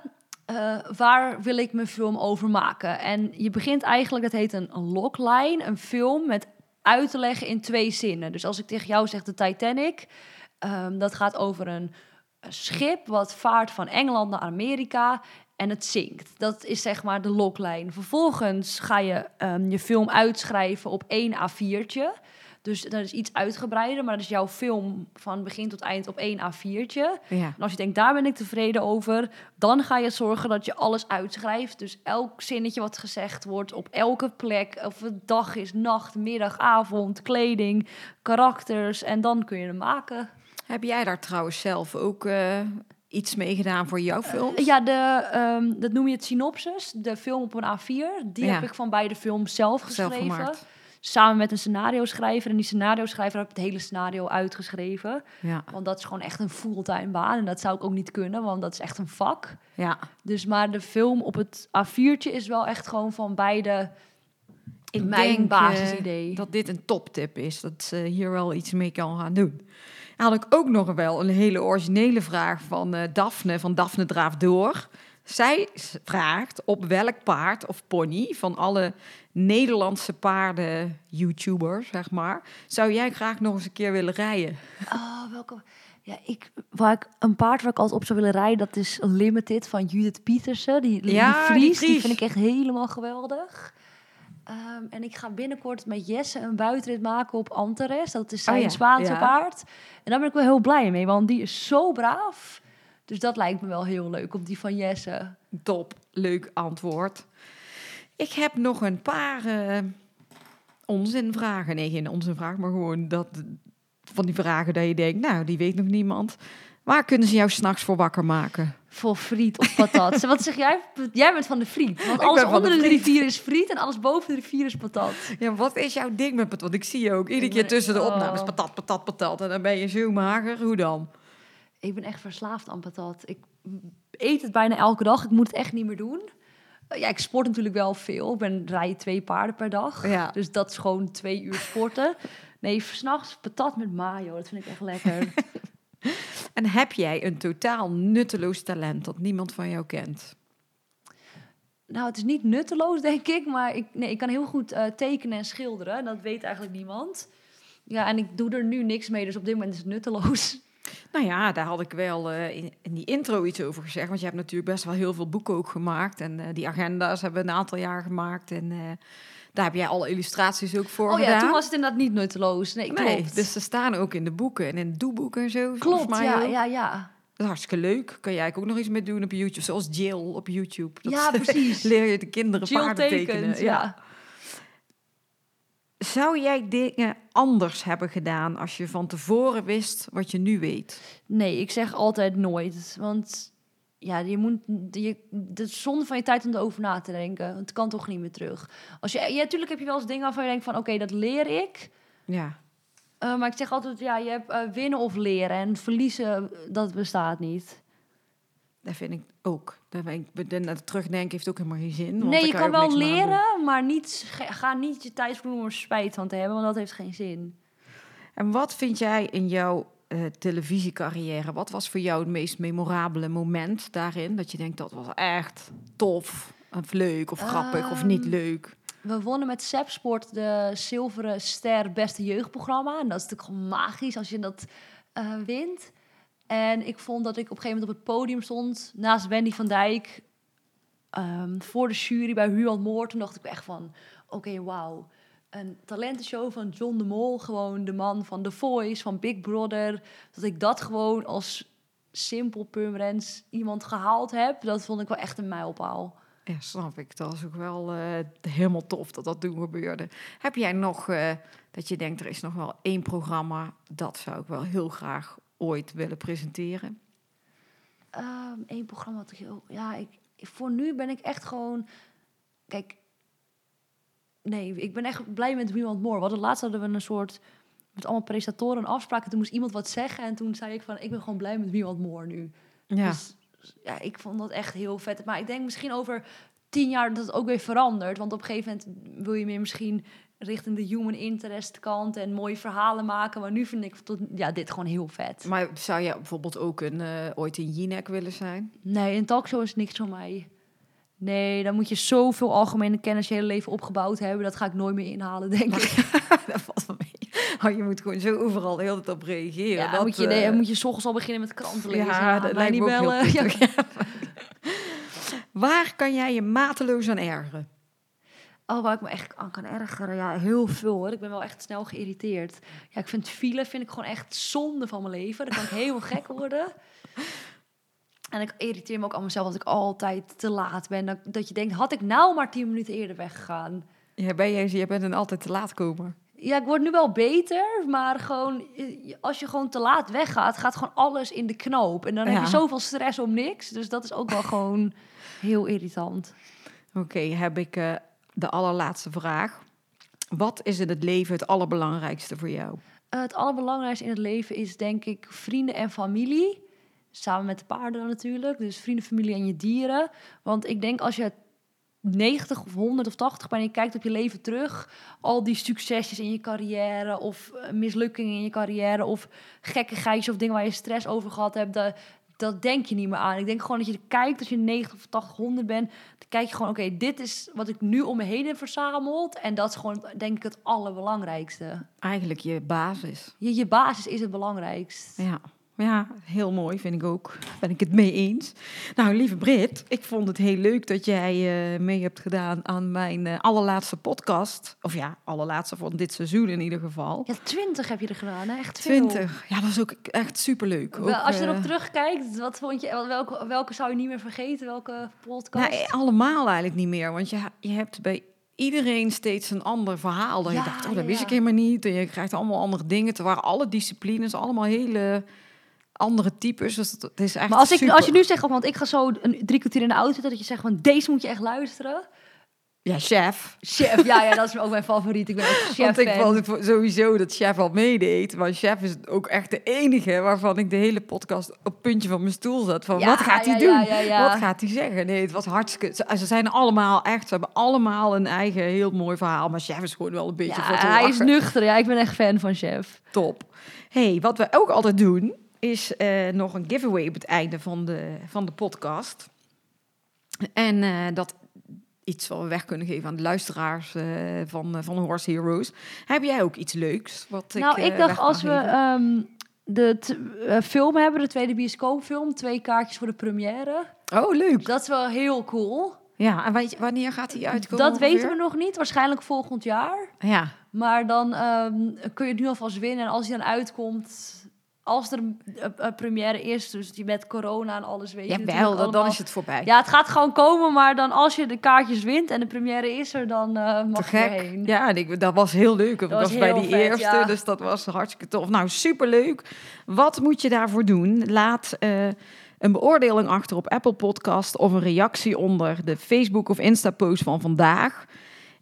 eh, waar wil ik mijn film over maken? En je begint eigenlijk, dat heet een, logline, een film met uit te leggen in twee zinnen. Dus als ik tegen jou zeg de Titanic, ehm, dat gaat over een, een schip wat vaart van Engeland naar Amerika en het zinkt. Dat is zeg maar de logline. Vervolgens ga je ehm, je film uitschrijven op één A4'tje. Dus dat is iets uitgebreider, maar dat is jouw film van begin tot eind op één A4'tje. Ja. En als je denkt, daar ben ik tevreden over, dan ga je zorgen dat je alles uitschrijft. Dus elk zinnetje wat gezegd wordt op elke plek, of het dag is, nacht, middag, avond, kleding, karakters. En dan kun je hem maken. Heb jij daar trouwens zelf ook eh, iets mee gedaan voor jouw film? Ja, de, ehm, dat noem je het synopsis, de film op een A4. Die Ja. heb ik van beide films zelf Zelf geschreven. Samen met een scenario schrijver. En die scenario schrijver heb het hele scenario uitgeschreven. Ja, Want dat is gewoon echt een fulltime baan. En dat zou ik ook niet kunnen, want dat is echt een vak. ja. Dus maar de film op het A4'tje is wel echt gewoon van beide Ik mijn denk, basisidee. eh, dat dit een toptip is. Dat ze hier wel iets mee kan gaan doen. Had ik ook nog wel een hele originele vraag van eh, Daphne, van Daphne Draaf Door. Zij vraagt op welk paard of pony van alle Nederlandse paarden YouTubers, zeg maar, zou jij graag nog eens een keer willen rijden? Oh, welke... Ja, ik, waar ik, een paard waar ik altijd op zou willen rijden, dat is Limited van Judith Pietersen. Die, Ja, die Fries, die, vind ik echt helemaal geweldig. Ehm, en ik ga binnenkort met Jesse een buitenrit maken op Antares. Dat is zijn Oh ja, Spaanse ja. paard. En daar ben ik wel heel blij mee, want die is zo braaf. Dus dat lijkt me wel heel leuk, op die van Jesse. Top, leuk antwoord. Ik heb nog een paar eh onzinvragen. Nee, geen onzinvragen, maar gewoon dat, van die vragen dat je denkt, nou, die weet nog niemand. Waar kunnen ze jou s'nachts voor wakker maken? Voor friet of patat. Wat zeg jij? Jij bent van de friet. Want alles de onder de, rivier is friet en alles boven de rivier is patat. Ja, wat is jouw ding met patat? Want ik zie je ook iedere keer tussen de opnames oh. patat, patat, patat. En dan ben je zo mager. Hoe dan? Ik ben echt verslaafd aan patat. Ik eet het bijna elke dag. Ik moet het echt niet meer doen. Eh, Ja, ik sport natuurlijk wel veel. Ik ben rij twee paarden per dag. Ja. Dus dat is gewoon twee uur sporten. Nee, s'nachts patat met mayo. Dat vind ik echt lekker. En heb jij een totaal nutteloos talent dat niemand van jou kent? nou, het is niet nutteloos, denk ik. Maar ik, nee, ik kan heel goed eh, tekenen en schilderen. Dat weet eigenlijk niemand. Ja, en ik doe er nu niks mee. Dus op dit moment is het nutteloos. Nou ja, daar had ik wel eh, in, in die intro iets over gezegd. Want je hebt natuurlijk best wel heel veel boeken ook gemaakt. En eh, die agenda's hebben we een aantal jaar gemaakt. En eh, daar heb jij alle illustraties ook voor Oh gedaan. ja, toen was het inderdaad niet nutteloos. Nee, klopt. Nee, dus ze staan ook in de boeken en in het doeboek en zo. klopt, mij ja, ook. ja, ja. Dat is hartstikke leuk. Kan jij ook nog iets mee doen op YouTube, zoals Jill op YouTube. Dat Ja, precies. leer je de kinderen Jill paarden tekent, tekenen. ja. Zou jij dingen anders hebben gedaan als je van tevoren wist wat je nu weet? Nee, ik zeg altijd nooit. Want ja, je moet, je, is zonde van je tijd om erover na te denken. Het kan toch niet meer terug. Als je, ja, natuurlijk heb je wel eens dingen waarvan je denkt van... oké, dat leer ik. Ja. Eh, maar ik zeg altijd, ja, je hebt eh, winnen of leren. En verliezen, dat bestaat niet. Dat vind ik ook. Daar ben ik, naar terugdenken heeft ook helemaal geen zin. want nee, je kan wel leren, maar niet, ga niet je tijd verdoen om er spijt van te hebben. Want dat heeft geen zin. En wat vind jij in jouw eh, televisiecarrière? Wat was voor jou het meest memorabele moment daarin? Dat je denkt dat was echt tof, of leuk, of grappig, of niet Ehm, leuk. We wonnen met Sepsport de zilveren ster beste jeugdprogramma. En dat is natuurlijk magisch als je dat eh, wint. En ik vond dat ik op een gegeven moment op het podium stond naast Wendy van Dijk. ehm, voor de jury bij Huan Moor. Toen dacht ik echt van, oké, wauw. Een talentenshow van John de Mol. Gewoon de man van The Voice, van Big Brother. Dat ik dat gewoon als simpel Purmerends iemand gehaald heb. Dat vond ik wel echt een mijlpaal. Ja, snap ik. Dat is ook wel eh, helemaal tof dat dat toen gebeurde. Heb jij nog eh, dat je denkt, er is nog wel één programma, dat zou ik wel heel graag ooit willen presenteren? Ehm Eén programma wat ik heel... Ja, ik, voor nu ben ik echt gewoon... Kijk, nee, ik ben echt blij met Want More. We hadden laatst hadden we een soort... Met allemaal presentatoren een afspraak. En toen moest iemand wat zeggen. En toen zei ik van, ik ben gewoon blij met Want More nu. Ja, Dus ja, ik vond dat echt heel vet. Maar ik denk misschien over tien jaar dat het ook weer verandert. Want op een gegeven moment wil je meer misschien richting de human interest kant en mooie verhalen maken. Maar nu vind ik tot, ja, dit gewoon heel vet. maar zou jij bijvoorbeeld ook een, eh, ooit in Jinek willen zijn? Nee, een talkshow is niks voor mij. Nee, dan moet je zoveel algemene kennis je hele leven opgebouwd hebben. Dat ga ik nooit meer inhalen, denk ik. dat valt wel mee. Oh, je moet gewoon zo overal de hele tijd op reageren. Ja, dat, moet je, eh, nee, dan moet je 's ochtends al beginnen met kranten lezen. Ja, dat lijkt me ook heel Ja. Waar kan jij je mateloos aan ergeren? Oh, waar ik me echt aan kan ergeren. Ja, heel veel hoor. Ik ben wel echt snel geïrriteerd. Ja, ik vind file vind ik gewoon echt zonde van mijn leven. Dan kan ik helemaal gek worden. En ik irriteer me ook aan mezelf dat ik altijd te laat ben. Dat, dat je denkt, had ik nou maar tien minuten eerder weggegaan. Ja, ben jij, jij bent een altijd te laat komen. Ja, ik word nu wel beter, maar gewoon eh, als je gewoon te laat weggaat, gaat gewoon alles in de knoop. En dan heb je zoveel stress om niks. Dus dat is ook wel gewoon heel irritant. Oké, heb ik eh, de allerlaatste vraag. Wat is in het leven het allerbelangrijkste voor jou? Eh, het allerbelangrijkste in het leven is denk ik vrienden en familie. Samen met de paarden natuurlijk. Dus vrienden, familie en je dieren. Want ik denk als je 90 of 100 of 80 bent en je kijkt op je leven terug... al die succesjes in je carrière of eh, mislukkingen in je carrière... of gekkigheidjes of dingen waar je stress over gehad hebt... Dat, dat denk je niet meer aan. Ik denk gewoon dat je kijkt als je 90 of 80, 100 bent... dan kijk je gewoon, oké, dit is wat ik nu om me heen heb verzameld... en dat is gewoon, denk ik, het allerbelangrijkste. Eigenlijk je basis. Je, je basis is het belangrijkst. Ja. Ja, heel mooi vind ik ook. Ben ik het mee eens. Nou, lieve Brit, ik vond het heel leuk dat jij eh, mee hebt gedaan aan mijn eh, allerlaatste podcast. Of ja, allerlaatste van dit seizoen in ieder geval. Ja, 20 heb je er gedaan, hè? echt veel. 20. Ja, dat is ook echt superleuk. Ook, Als je erop terugkijkt, wat vond je, welke, welke zou je niet meer vergeten? Welke podcast? Nou, allemaal eigenlijk niet meer. Want je, je hebt bij iedereen steeds een ander verhaal. Dat Ja, je dacht, oh, ja, dat wist ja. ik helemaal niet. En je krijgt allemaal andere dingen. Het waren alle disciplines, allemaal hele andere types. Dus het, het is echt maar als, ik, super. als je nu zegt, want ik ga zo een, drie kwartier in de auto zitten, dat je zegt van deze moet je echt luisteren. Ja, chef. Chef, ja, ja, dat is ook mijn favoriet. Ik ben ook chef Want ik vond sowieso dat chef al meedeed. Maar chef is ook echt de enige waarvan ik de hele podcast op het puntje van mijn stoel zet. Van Ja, wat gaat hij ja, doen? ja. Wat gaat hij zeggen? Nee, het was hartstikke... Ze, ze zijn allemaal echt... Ze hebben allemaal een eigen heel mooi verhaal. Maar chef is gewoon wel een beetje Ja, hij is nuchter. Ja, ik ben echt fan van chef. Top. hey, wat we ook altijd doen, is eh, nog een giveaway op het einde van de, van de podcast. En eh, dat iets wat we weg kunnen geven aan de luisteraars eh, van, van Horse Heroes. Heb jij ook iets leuks? Wat nou, ik, ik dacht als we ehm, de film hebben, de tweede bioscoopfilm, twee kaartjes voor de première. Oh, leuk. Dat is wel heel cool. Ja, en weet je, wanneer gaat die uitkomen? Dat weten we nog niet. Waarschijnlijk volgend jaar. Ja, Maar dan ehm, kun je het nu alvast winnen. En als hij dan uitkomt, als er een, première is, dus die met corona en alles, weet je. Wel, dan, dan is het voorbij. Ja, het gaat gewoon komen, maar dan als je de kaartjes wint en de première is er, dan Te mag je erheen. Ja, en ik, dat was heel leuk. Ik Dat was, was bij die vet, eerste, ja. dus dat was hartstikke tof. Nou, superleuk. Wat moet je daarvoor doen? Laat eh, een beoordeling achter op Apple Podcast of een reactie onder de Facebook of Insta post van vandaag.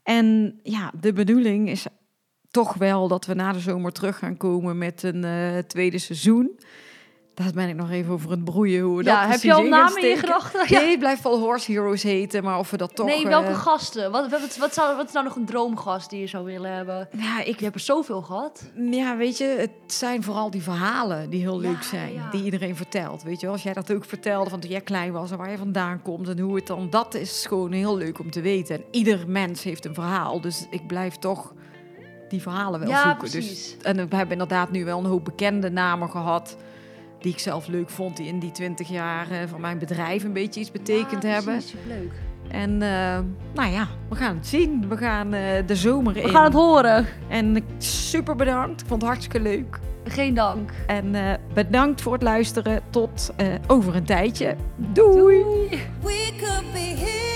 En ja, de bedoeling is toch wel dat we na de zomer terug gaan komen met een eh, tweede seizoen. Daar ben ik nog even over het broeien hoe Ja, dat heb je al namen in je gedachten? Ja. Nee, het blijft wel Horse Heroes heten, maar of we dat toch... nee, welke eh, gasten? Wat, wat, wat, zou, wat is nou nog een droomgast die je zou willen hebben? ja, ik Je hebt er zoveel gehad. Ja, weet je, het zijn vooral die verhalen die heel Ja, leuk zijn. ja. Die iedereen vertelt. Weet je als jij dat ook vertelde van toen jij klein was en waar je vandaan komt en hoe het dan. Dat is gewoon heel leuk om te weten. En ieder mens heeft een verhaal. Dus ik blijf toch die verhalen wel Ja, zoeken. precies. Dus, en we hebben inderdaad nu wel een hoop bekende namen gehad. Die ik zelf leuk vond, die in die twintig jaar eh, van mijn bedrijf een beetje iets betekend hebben. Leuk. En eh, nou ja, we gaan het zien. We gaan eh, de zomer in. We gaan het horen. En super bedankt. Ik vond het hartstikke leuk. Geen dank. En bedankt voor het luisteren. Tot over een tijdje. Doei. We could be heroes.